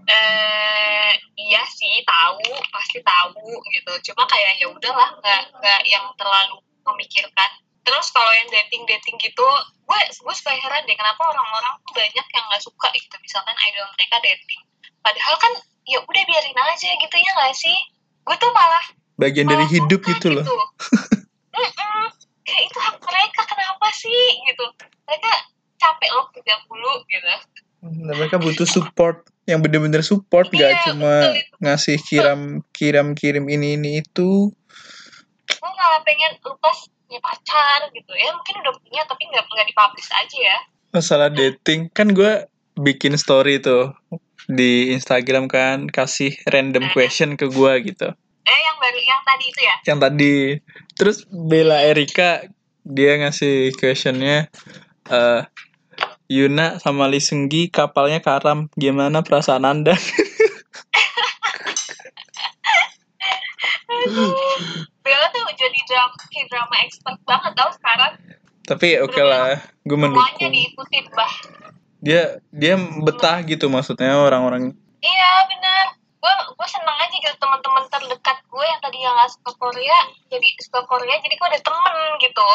eh iya sih tahu pasti tahu gitu cuma kayak ya udahlah nggak nggak yang terlalu memikirkan terus kalau yang dating dating gitu gue gue suka heran deh kenapa orang-orang tuh banyak yang nggak suka gitu misalkan idol mereka dating. Padahal kan ya udah biarin aja gitu ya nggak sih? Gue tuh malah Bagian dari malah hidup suka gitu loh. Mm-mm. kayak itu hak mereka kenapa sih? Gitu. Mereka capek loh kerja mulu gitu. Nah, mereka butuh support yang bener-bener support Iya, cuma betul ngasih kiram kiram kirim ini ini itu. Gue malah pengen lepas punya pacar gitu. Ya mungkin udah punya tapi nggak nggak dipublish aja ya. Masalah dating kan gue bikin story tuh di Instagram kan kasih random question ke gue gitu. Eh yang baru yang tadi itu ya? Yang tadi. Terus Bella Erika dia ngasih questionnya eh Yuna sama Lee Seunggi kapalnya karam. Gimana perasaan anda Bella tuh jadi drama kayak drama expert banget tau sekarang. Tapi oke lah gue semuanya mendukung. diikutin bah. Dia dia betah gitu maksudnya orang-orang. Iya benar gue gue seneng aja gitu teman-teman terdekat gue yang tadi yang nggak suka Korea jadi suka Korea jadi gue ada temen gitu.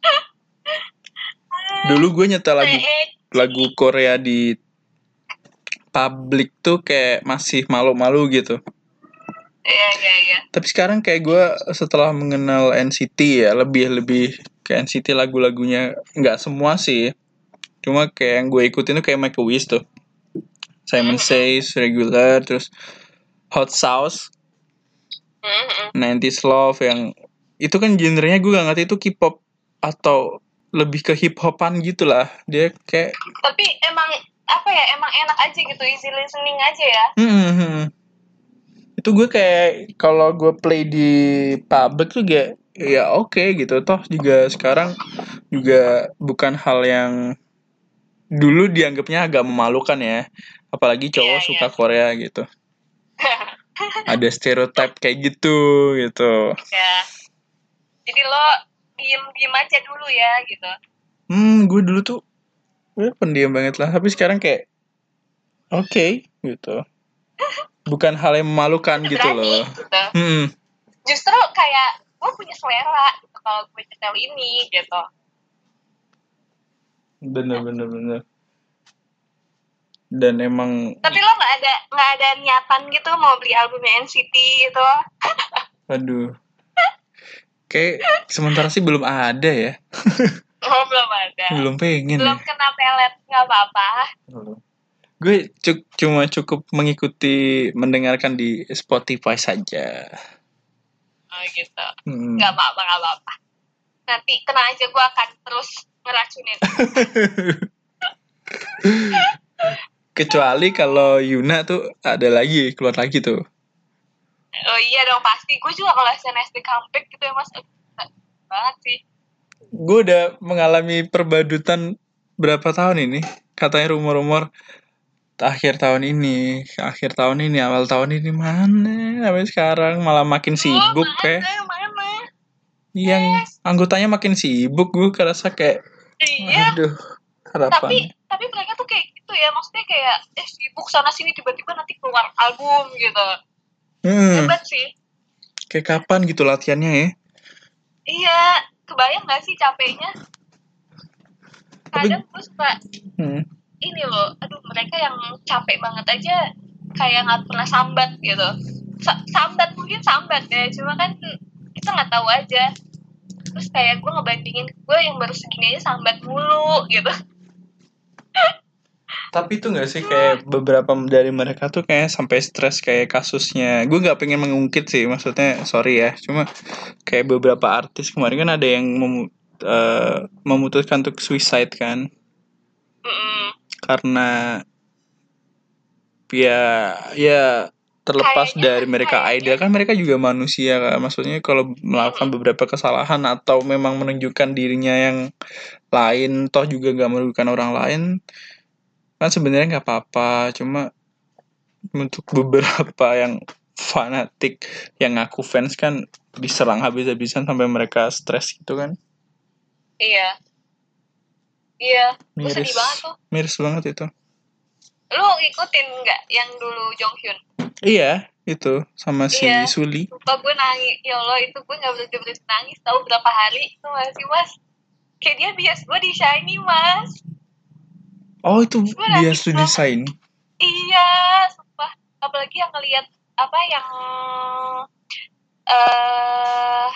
Dulu gue nyetel lagu Eh, lagu Korea di publik tuh kayak masih malu-malu gitu iya iya iya. Tapi sekarang kayak gue setelah mengenal NCT ya lebih lebih ke NCT lagu-lagunya. Nggak semua sih. Cuma kayak yang gue ikutin tuh kayak Make a Wish tuh. Simon Says regular terus Hot Sauce. Mm-mm. 90s Love yang itu kan genrenya gue gak ngerti itu K-pop atau lebih ke hip hopan gitu lah dia kayak tapi emang apa ya emang enak aja gitu easy listening aja ya. Hmm, hmm. Itu gue kayak kalau gue play di public tuh kayak ya oke gitu. Toh juga sekarang juga bukan hal yang dulu dianggapnya agak memalukan ya. Apalagi cowok Iya, suka Korea gitu. Ada stereotip kayak gitu gitu. Ya jadi lo diem diem aja dulu ya gitu. Hmm gue dulu tuh gue pendiam banget lah. Tapi sekarang kayak oke gitu bukan hal yang memalukan gitu berani loh. gitu. Hmm. Justru kayak gue punya selera gitu kalau gue nyetel ini gitu. Bener bener bener. Dan emang tapi lo nggak ada nggak ada niatan gitu mau beli albumnya NCT gitu. Aduh. Kayak sementara sih belum ada ya. Oh belum ada. Belum pengen belum ya. kena pelet nggak apa-apa gue cu- cuma cukup mengikuti mendengarkan di Spotify saja. Oh gitu. Hmm. nggak apa-apa nggak apa-apa. Nanti tenang aja gue akan terus ngeracunin. Kecuali kalau Yuna tuh ada lagi keluar lagi tuh. Oh iya dong pasti. Gue juga kalau SNSD comeback gitu ya mas. Banget sih. Gue udah mengalami perbadutan berapa tahun ini? Katanya rumor-rumor akhir tahun ini akhir tahun ini awal tahun ini mana? Sampai sekarang malah makin sibuk oh, kayak. mana, yang anggotanya makin sibuk gue kerasa kayak iya. Aduh tapi harapan. Tapi mereka tuh kayak gitu ya maksudnya kayak eh sibuk sana sini tiba-tiba nanti keluar album gitu. Hmm, hebat sih. Kayak kapan gitu latihannya ya? iya kebayang gak sih capeknya? Kadang gue suka Hmm. Ini loh aduh mereka yang capek banget aja kayak nggak pernah sambat gitu Sa- sambat mungkin sambat ya cuma kan kita nggak tahu aja terus kayak gue ngebandingin gue yang baru segini aja sambat mulu gitu Tapi itu nggak sih kayak beberapa dari mereka tuh kayak sampai stres kayak kasusnya. Gue nggak pengen mengungkit sih, maksudnya sorry ya. Cuma kayak beberapa artis kemarin kan ada yang memu- eh, memutuskan untuk suicide kan Mm-mm. Karena ya ya terlepas Kayaknya- dari mereka kayaknya- idol kan mereka juga manusia kan maksudnya kalau melakukan beberapa kesalahan atau memang menunjukkan dirinya yang lain toh juga gak merugikan orang lain kan sebenarnya nggak apa-apa. Cuma untuk beberapa yang fanatik yang ngaku fans kan diserang habis-habisan sampai mereka stres gitu kan. Iya iya gue miris. sedih banget tuh. Miris banget itu. Lu ngikutin nggak yang dulu Jonghyun? Iya itu sama si Iya. Suli. Lupa gue nangis. Ya Allah itu gue nggak berhenti berhenti nangis. Tahu berapa hari? Itu masih mas? Kayak dia bias gue di shiny mas. Oh itu studi banget. desain Iya, sumpah. Apalagi yang ngelihat apa yang eh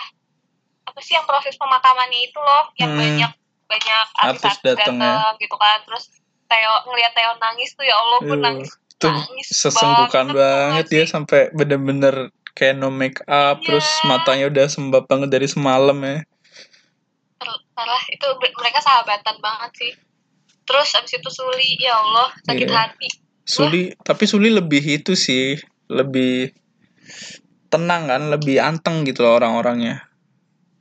apa sih yang proses pemakamannya itu loh, yang Hmm. banyak banyak Artis datang ya. gitu kan. Terus Theo ngelihat Theo nangis tuh ya Allah, gue nangis. itu sesenggukan banget, banget sih? sampai bener-bener kayak no make up Iya. terus matanya udah sembab banget dari semalam ya Parah, itu mereka sahabatan banget sih. Terus abis itu Suli, ya Allah, sakit Iya. hati. Suli tapi Suli lebih itu sih lebih tenang kan lebih anteng gitu loh orang-orangnya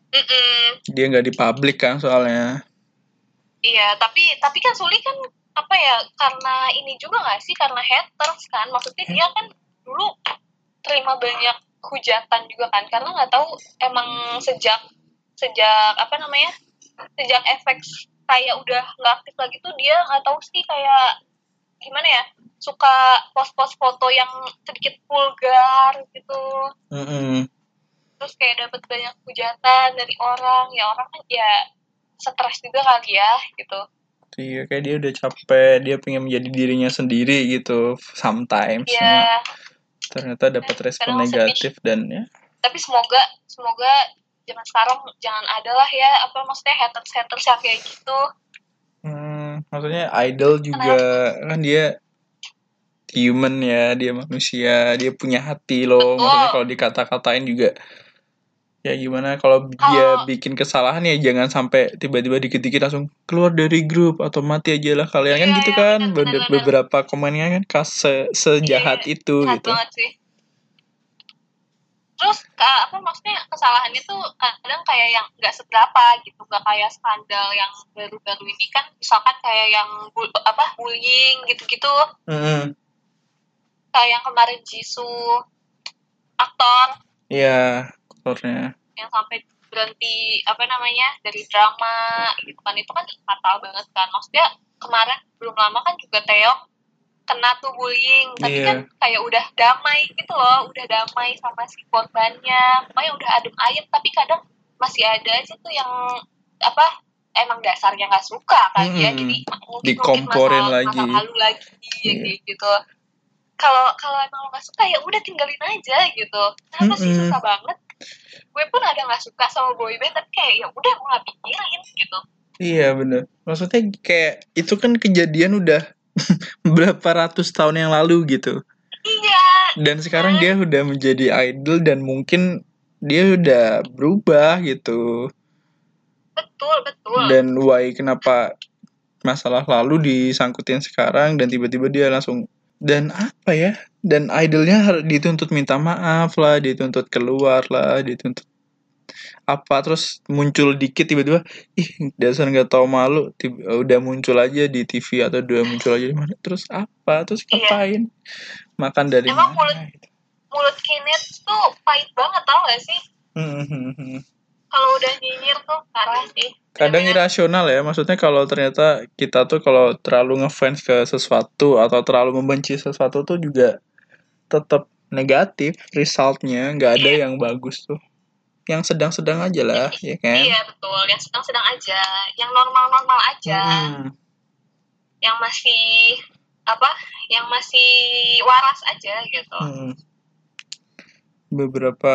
Mm-mm. dia nggak di publik kan soalnya Iya, tapi tapi kan Suli kan apa ya karena ini juga nggak sih? Karena haters kan? Maksudnya dia kan dulu terima banyak hujatan juga kan? Karena nggak tahu emang sejak sejak apa namanya sejak efek kayak udah nggak aktif lagi tuh dia nggak tahu sih kayak gimana ya suka post-post foto yang sedikit vulgar gitu. Mm-mm. terus kayak dapat banyak hujatan dari orang. Ya orang kan ya stres juga kali ya gitu Iya kayak dia udah capek dia pengen menjadi dirinya sendiri gitu sometimes ya ternyata dapat respon Kadang sedih. negatif dan ya tapi semoga semoga zaman sekarang jangan ada lah ya apa maksudnya haters haters yang kayak gitu Hmm, maksudnya idol juga kan dia human ya, dia manusia, dia punya hati loh. Betul. Maksudnya kalau dikata-katain juga ya gimana kalau dia bikin kesalahan ya jangan sampai tiba-tiba dikit-dikit langsung keluar dari grup atau mati aja lah kalian kan Iya, gitu iya, kan. benar, benar. beberapa komennya kan kas se- sejahat Iya, itu jahat gitu. banget sih terus apa maksudnya kesalahannya tuh kadang kayak yang nggak seberapa gitu nggak kayak skandal yang baru-baru ini kan misalkan kayak yang bul- apa bullying gitu-gitu Mm-mm. kayak yang kemarin Jisoo aktor Iya, aktornya. yang sampai berhenti apa namanya dari drama gitu kan itu kan fatal banget kan maksudnya kemarin belum lama kan juga Taeyong kena tuh bullying tapi Iya. kan kayak udah damai gitu loh udah damai sama si korbannya pokoknya udah adem ayem tapi kadang masih ada aja tuh yang apa emang dasarnya nggak suka kan ya Mm-mm. jadi mungkin Dikomporin masa, lagi. masa lalu lagi Iya. kayak gitu kalau kalau emang lo nggak suka ya udah tinggalin aja gitu kenapa sih Mm-mm. susah banget gue pun ada nggak suka sama boyband tapi kayak ya udah gue nggak pikirin gitu Iya bener. Maksudnya kayak itu kan kejadian udah berapa ratus tahun yang lalu gitu. iya Dan sekarang dia udah menjadi idol dan mungkin dia udah berubah gitu. betul betul Dan why kenapa masalah lalu disangkutin sekarang dan tiba-tiba dia langsung dan apa ya? Dan idolnya harus dituntut minta maaf lah, dituntut keluar lah, dituntut apa terus muncul dikit tiba-tiba ih dasar nggak tahu malu tiba, udah muncul aja di TV atau udah muncul aja di mana terus apa terus Iya. ngapain makan dari Emang mana mulut- mulut Kinet tuh pahit banget tau gak sih Hmm, hmm, hmm. Kalau udah nyinyir tuh parah sih. Kadang irasional ya maksudnya kalau ternyata kita tuh kalau terlalu ngefans ke sesuatu atau terlalu membenci sesuatu tuh juga tetap negatif resultnya nggak ada yang bagus tuh. Yang sedang-sedang aja lah ya kan? iya betul. Yang sedang-sedang aja. Yang normal-normal aja. Mm-mm. yang masih apa yang masih waras aja gitu. Mm. beberapa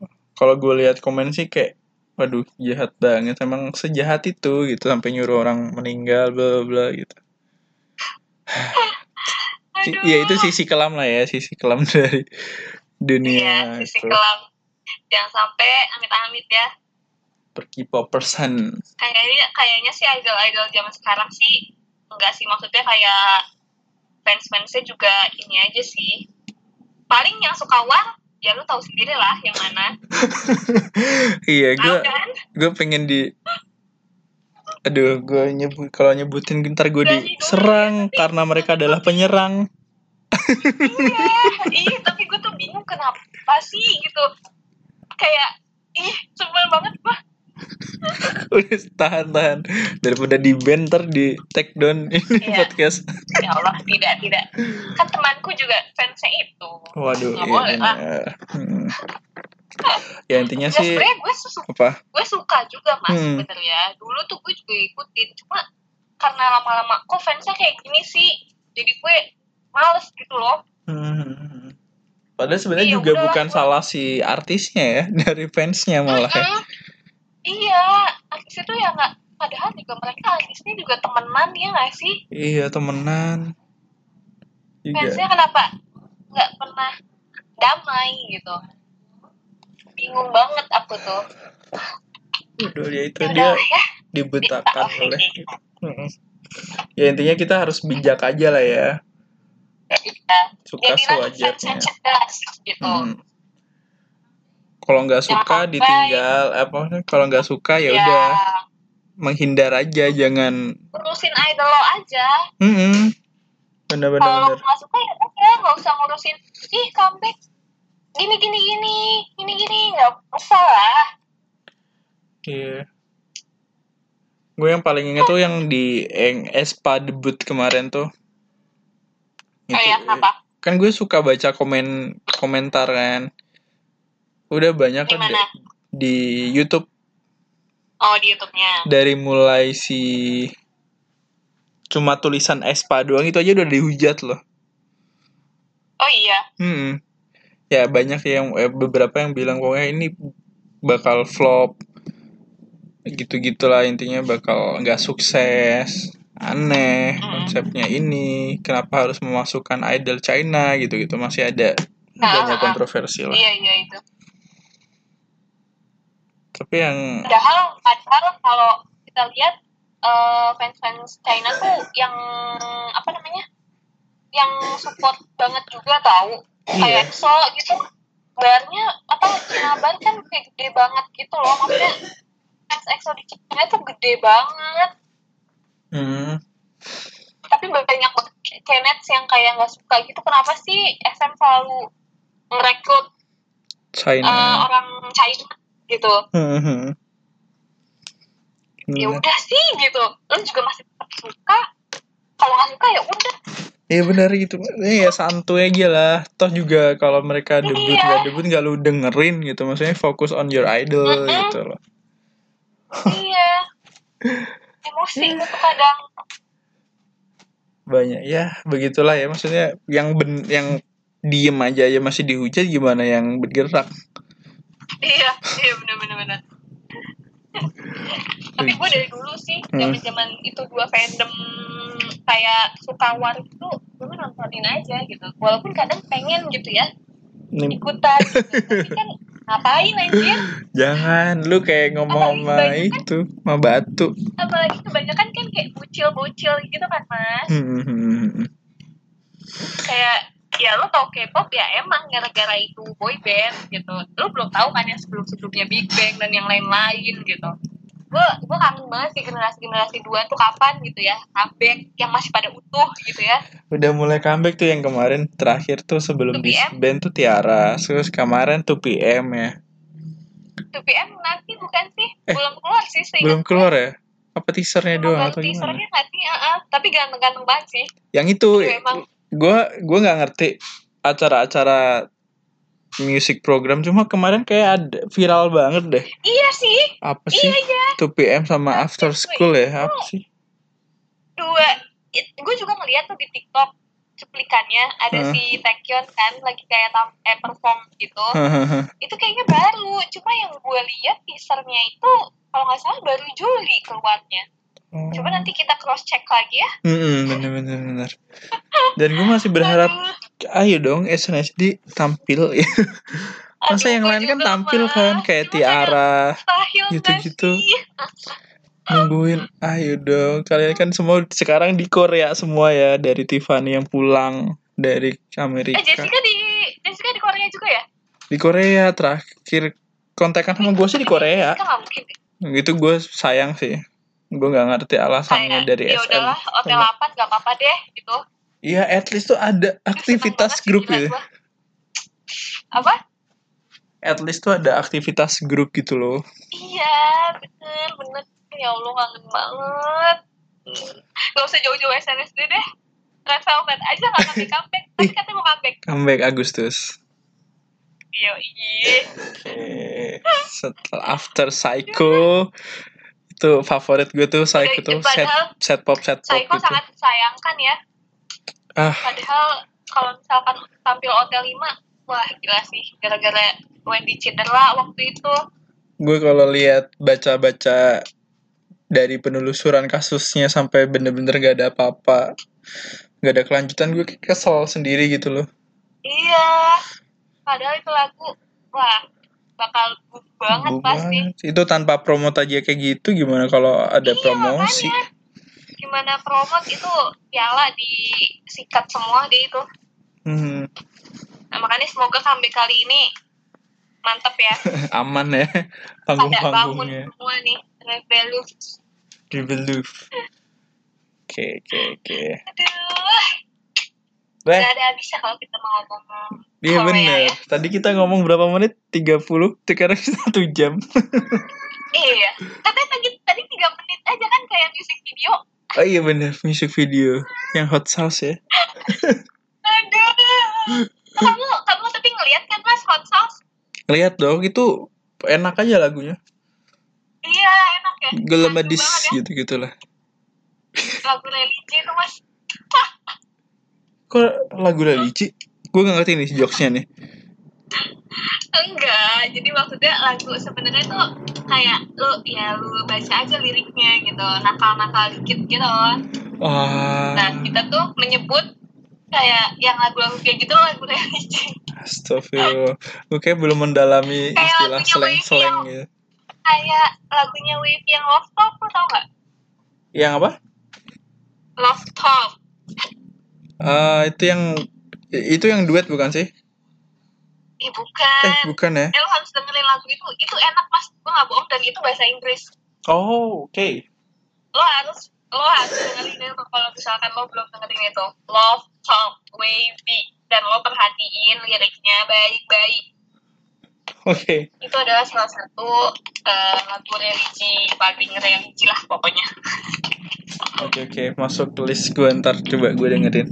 Tuh. kalau gue lihat komen sih kayak waduh jahat banget emang sejahat itu gitu sampai nyuruh orang meninggal bla bla gitu Aduh. ya itu sisi kelam lah ya sisi kelam dari Iya, dunia sisi itu kelam. Jangan sampai amit-amit ya. perkipopersan Kayaknya kayaknya sih idol-idol zaman sekarang sih enggak sih maksudnya kayak fans-fansnya juga ini aja sih. Paling yang suka war ya lu tahu sendiri lah yang mana. iya gue kan? gue pengen di aduh gue nyebut kalau nyebutin ntar gue diserang ya, karena mereka adalah penyerang iya, ih tapi gue tuh bingung kenapa sih gitu. Kayak ih sebel banget gua. udah tahan tahan daripada di ban ntar di take down ini Iya. podcast Ya Allah, tidak tidak. Kan temanku juga fansnya itu. waduh Nggak iya boleh lah. bener. Hmm. ya intinya Ya sih gue suka apa gue suka juga mas Hmm. sebenarnya dulu tuh gue juga ikutin cuma karena lama-lama kok fansnya kayak gini sih jadi gue males gitu loh Hmm. Padahal sebenarnya Iya, juga bukan salah si artisnya ya, dari fansnya malah ya. Iya artis itu ya nggak padahal juga mereka artisnya juga temenan ya nggak sih Iya temenan. Juga. fansnya kenapa nggak pernah damai gitu bingung banget aku tuh Udah ya itu ya dia ya dibutakan oleh. Mm-mm. Ya intinya kita harus bijak aja lah ya. ya Suka jadilah fans sewajarnya. cerdas gitu Hmm. Kalau nggak suka ditinggal, apa? Kalau nggak suka ya udah menghindar aja, jangan. urusin idol lo aja Hmm. Bener-bener. kalau bener. nggak suka ya udah nggak usah ngurusin ih comeback gini gini gini gini gini nggak usah lah Iya. Gue yang paling inget tuh yang di yang Espa debut kemarin tuh. oh ya kenapa Kan gue suka baca komen komentar kan. Udah banyak kan di, di YouTube. Oh di YouTube-nya. Dari mulai si cuma tulisan Espa doang itu aja udah dihujat loh. oh iya? Hmm. Ya banyak yang eh, beberapa yang bilang pokoknya ini bakal flop. Gitu-gitulah intinya bakal nggak sukses. Aneh Mm. konsepnya ini. Kenapa harus memasukkan idol China? Gitu-gitu masih ada. Ah, banyak ah, ah. kontroversi lah. Iya iya itu tapi yang padahal padahal kalau kita lihat eh, fans-fans China tuh yang apa namanya yang support banget juga tahu Iya. kayak EXO gitu. Barnya apa China bar kan kayak gede banget gitu loh. Maksudnya fans EXO di China tuh gede banget. Hmm, tapi banyak banget Kenneth yang kayak nggak suka gitu. Kenapa sih SM selalu merekrut China. orang China gitu Hmm, hmm. ya Iya. udah sih gitu lu juga masih tetap suka kalau nggak suka ya udah Iya benar gitu. Eh, ya santuy aja lah. Toh juga kalau mereka debut Iya. nggak debut nggak lu dengerin gitu. Maksudnya fokus on your idol Mm-mm. gitu loh. iya emosi itu kadang Banyak ya begitulah ya. Maksudnya yang ben yang diem aja ya masih dihujat gimana yang bergerak. Iya iya benar benar benar tapi gue dari dulu sih Hmm. zaman zaman itu dua fandom kayak suka war itu gue nontonin aja gitu walaupun kadang pengen gitu ya ikutan gitu. tapi kan ngapain anjir jangan lu kayak ngomong Apalagi sama itu sama batu. apalagi kebanyakan kan kayak bocil-bocil gitu kan mas hmm, hmm, hmm. kayak ya lo tau K-pop ya emang gara-gara itu boy band gitu lo belum tahu kan yang sebelum-sebelumnya Big Bang dan yang lain-lain gitu gue gue kangen banget sih generasi-generasi dua tuh kapan gitu ya comeback yang masih pada utuh gitu ya Udah mulai comeback tuh yang kemarin terakhir tuh sebelum 2PM? disband tuh Tiara. Terus kemarin tuh PM ya. 2PM nanti bukan sih Eh, belum keluar sih belum keluar ya apa teasernya doang atau gimana teasernya nggak sih Heeh. tapi ganteng-ganteng banget sih yang itu emang gue gue nggak ngerti acara-acara music program cuma kemarin kayak ada viral banget deh. Iya sih. Apa sih? iya. Iya 2 PM sama After after school ya? Apa sih? Dua gue juga ngeliat tuh di TikTok cuplikannya. Ada Heeh. si Taekyon kan lagi kayak tam eh, perform gitu. Itu kayaknya baru. Cuma yang gue lihat teasernya itu kalau nggak salah baru Juli keluarnya Oh. coba nanti kita cross check lagi ya. Mm-mm, bener bener bener. Dan gue masih berharap Aduh, ayo dong SNSD tampil ya. Masa aduh, yang lain kan tampil Mas. kan kayak Cuma Tiara mustahil nggak gitu-gitu. nungguin ayo dong. Kalian kan semua sekarang di Korea semua ya dari Tiffany yang pulang dari Amerika. Eh Jessica di Jessica di Korea juga ya? Di Korea terakhir kontekan sama gue sih di Korea. Gitu gue sayang sih gue nggak ngerti alasannya kayak dari ya SM udahlah hotel 8 nggak apa-apa deh gitu. Iya at least tuh ada aktivitas grup gitu gua. apa? At least tuh ada aktivitas grup gitu loh. Iya bener bener. Ya Allah kangen banget. Hmm. Gak usah jauh-jauh SNSD deh Red Velvet aja gak comeback comeback. Tapi katanya mau comeback. Comeback Agustus. Yo iya Oke setelah after Psycho itu favorit gue tuh Psycho tuh set set pop set pop Psycho gitu. sangat disayangkan ya. Ah. Padahal kalau misalkan tampil Hotel 5 Wah gila sih Gara-gara Wendy cedera waktu itu. Gue kalau lihat baca-baca dari penelusuran kasusnya sampai bener-bener gak ada apa-apa gak ada kelanjutan gue kesel sendiri gitu loh. Iya Padahal itu lagu Wah bakal boom banget Boom pasti banget. itu tanpa promote aja kayak gitu gimana kalau ada Iya, promosi makanya. Gimana promote itu piala disikat semua di itu. Hmm, Nah, makanya semoga comeback kali ini mantep ya. aman ya Pada bangun panggung-panggungnya semua nih. Di Beluf oke oke oke Aduh. Weh, Gak ada habisnya kalau kita mau ngomong. iya bener ya. tadi kita ngomong berapa menit 30 sekarang satu jam Iya. Katanya tadi, tadi 3 menit aja kan kayak music video. oh iya bener music video yang hot sauce ya Aduh. Kamu, kamu tapi ngeliat kan mas Hot Sauce? lihat dong itu enak aja lagunya Iya enak ya. Gitu gitulah ya. Lagu religi itu mas. Kok lagu religi gue gak ngerti nih jokesnya nih Enggak, jadi maksudnya lagu sebenarnya tuh kayak lu ya lu baca aja liriknya gitu, nakal-nakal dikit gitu. wah Nah kita tuh menyebut kayak yang lagu-lagu kayak gitu lagu religi. Astagfirullah gue kayak belum mendalami Kayak istilah slang-slang gitu Kayak lagunya Wavy yang Love Talk, lu tau gak? yang apa Love Talk. Ah itu yang itu yang duet bukan sih Ih bukan. eh bukan ya Eh, lu harus dengerin lagu itu, itu enak mas, gue gak bohong dan itu bahasa Inggris. oh oke Lo harus lo harus dengerin itu kalau misalkan lo belum dengerin itu. Love Talk Wavy dan lo perhatiin liriknya baik-baik. oke itu adalah salah satu eh, lagu religi paling religi lah pokoknya oke oke. Masuk ke list gue ntar coba gue dengerin.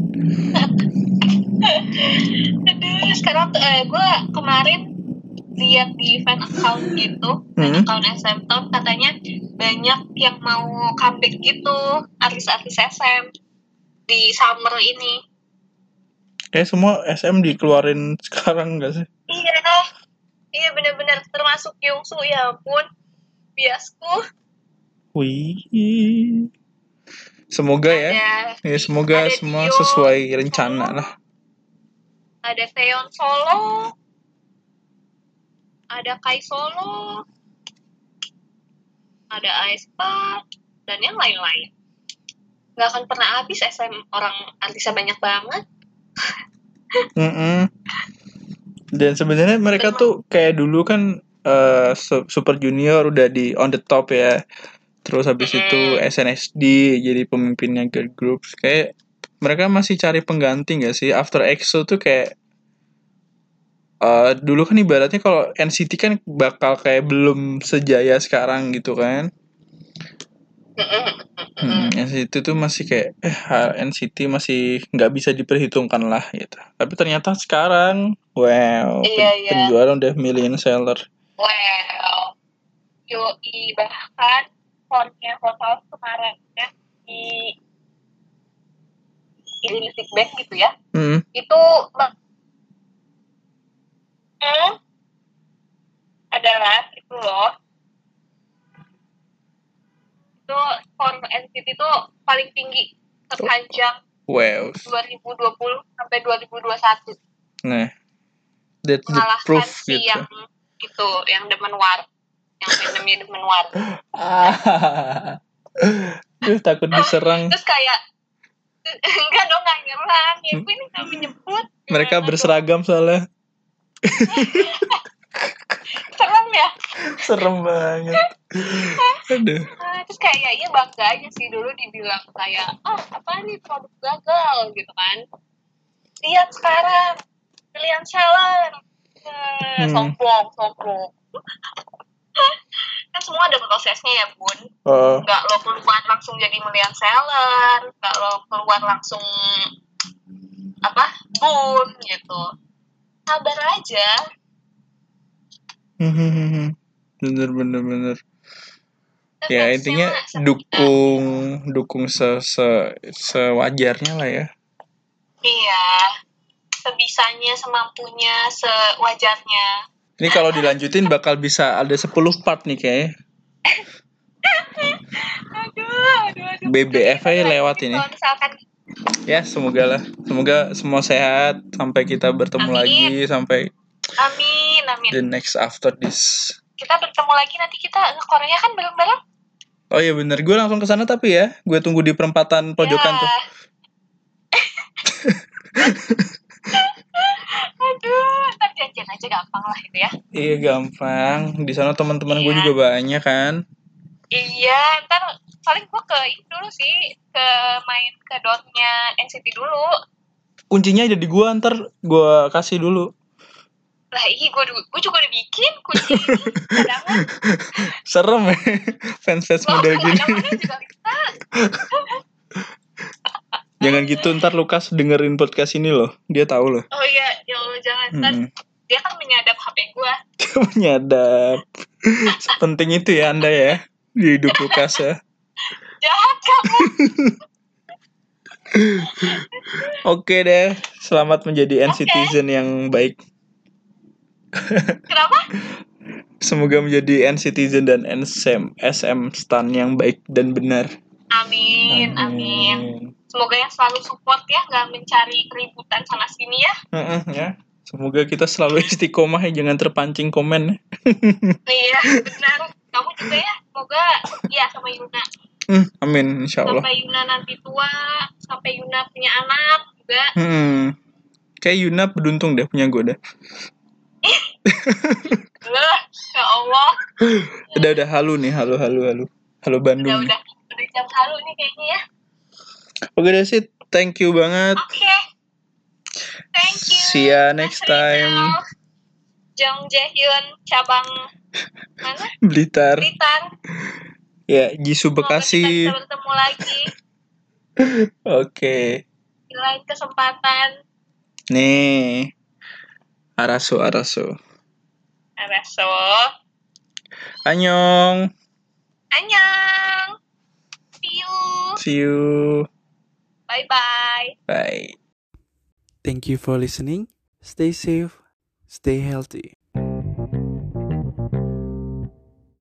Aduh sekarang tuh eh, gue kemarin lihat di fan account gitu fan Hmm. account SM Town katanya banyak yang mau comeback gitu artis-artis SM di summer ini. Kayak semua SM dikeluarin sekarang gak sih? Iya iya benar-benar termasuk Yungsu ya ampun. Biasku. Wih semoga ya. Ada ya semoga ada semua Dio sesuai rencana Solo, lah. Ada Taeyeon Solo. Ada Kai Solo. Ada Aespa. Dan yang lain-lain. Nggak akan pernah habis SM orang artisnya banyak banget. Mm-mm. Dan sebenarnya mereka tuh kayak dulu kan Su- Super Junior udah di on the top ya. Terus habis itu SNSD jadi pemimpinnya girl groups. Kayak mereka masih cari pengganti gak sih? After EXO tuh kayak eh, dulu kan ibaratnya kalau NCT kan bakal kayak belum sejaya sekarang gitu kan. Hmm, NCT tuh masih kayak eh NCT masih nggak bisa diperhitungkan lah gitu. Tapi ternyata sekarang wow Iya, pen- iya. penjualan udah million seller. Well, yoi bahkan formnya Hotel kemarin ya di di Music Bank gitu ya. Hmm, itu hmm, adalah itu loh. Itu form NCT itu paling tinggi sepanjang wow. 2020 sampai 2021 Nah, that's the proof si gitu. yang itu yang demen war yang demen war Ah. Duh, takut diserang. terus kayak enggak dong nggak nyerang ya gue ini nggak menyebut Mereka Aduh, berseragam soalnya. serem ya Serem banget. Aduh. Ah, terus kayak ya bangga aja sih dulu dibilang kayak ah apa nih produk gagal gitu kan lihat sekarang pilihan seller Hmm. sombong sombong kan semua ada prosesnya ya bun. Oh, nggak lo keluar langsung jadi million seller nggak lo keluar langsung apa boom gitu. Sabar aja. Bener bener bener. Ya intinya dukung dukung se, se sewajarnya lah ya. iya. Sebisanya semampunya sewajarnya Ini kalau dilanjutin bakal bisa ada 10 part nih kayaknya. aduh aduh aduh BBF aja lewat ini. misalkan Ya semoga lah. Semoga semua sehat sampai kita bertemu Amin. lagi sampai amin amin the next after this. kita bertemu lagi nanti kita ke Korea kan bareng-bareng Oh iya bener, gue langsung ke sana tapi ya, gue tunggu di perempatan pojokan Ya. tuh. aduh ntar janjian aja gampang lah itu ya Iya gampang, di sana teman-teman gue Iya. juga banyak kan. iya ntar paling gua ke ini dulu sih ke main ke dormnya NCT dulu Kuncinya ada di gue, ntar gue kasih dulu. lah iya gua, du- gua juga udah bikin kunci Serem ya, fans-fans model gini. mana juga bisa Jangan gitu, ntar Lukas dengerin podcast ini loh, dia tahu loh. oh iya ya Allah jangan ntar Hmm. Dia kan menyadap HP gua Dia menyadap. Sepenting itu ya anda ya, di hidup Lukas ya. jahat kamu Oke deh, selamat menjadi Oke. N-citizen yang baik. kenapa Semoga menjadi N-citizen dan NSM, SM stan yang baik dan benar. amin amin semoga yang selalu support ya nggak mencari keributan sana sini ya Heeh, ya. Semoga kita selalu istiqomah ya, jangan terpancing komen. iya benar kamu juga ya semoga ya sama Yuna Hmm, amin, insya Allah. sampai Yuna nanti tua sampai Yuna punya anak juga Hmm. Kayak Yuna beruntung deh punya gue deh. Loh, ya Allah Udah udah halu nih, halu halu halu. Halo udah Bandung. nih. udah udah jam halu nih kayaknya ya Oke deh sih, thank you banget. oke thank you See ya next time. Jong Jaehyun cabang mana Blitar. Blitar Ya, Jisoo Semoga kita Bekasi. bisa bertemu lagi Oke. di lain kesempatan Nih. Araso Araso. Araso Annyeong. Annyeong see you See you. bye bye Bye. Thank you for listening. Stay safe, stay healthy.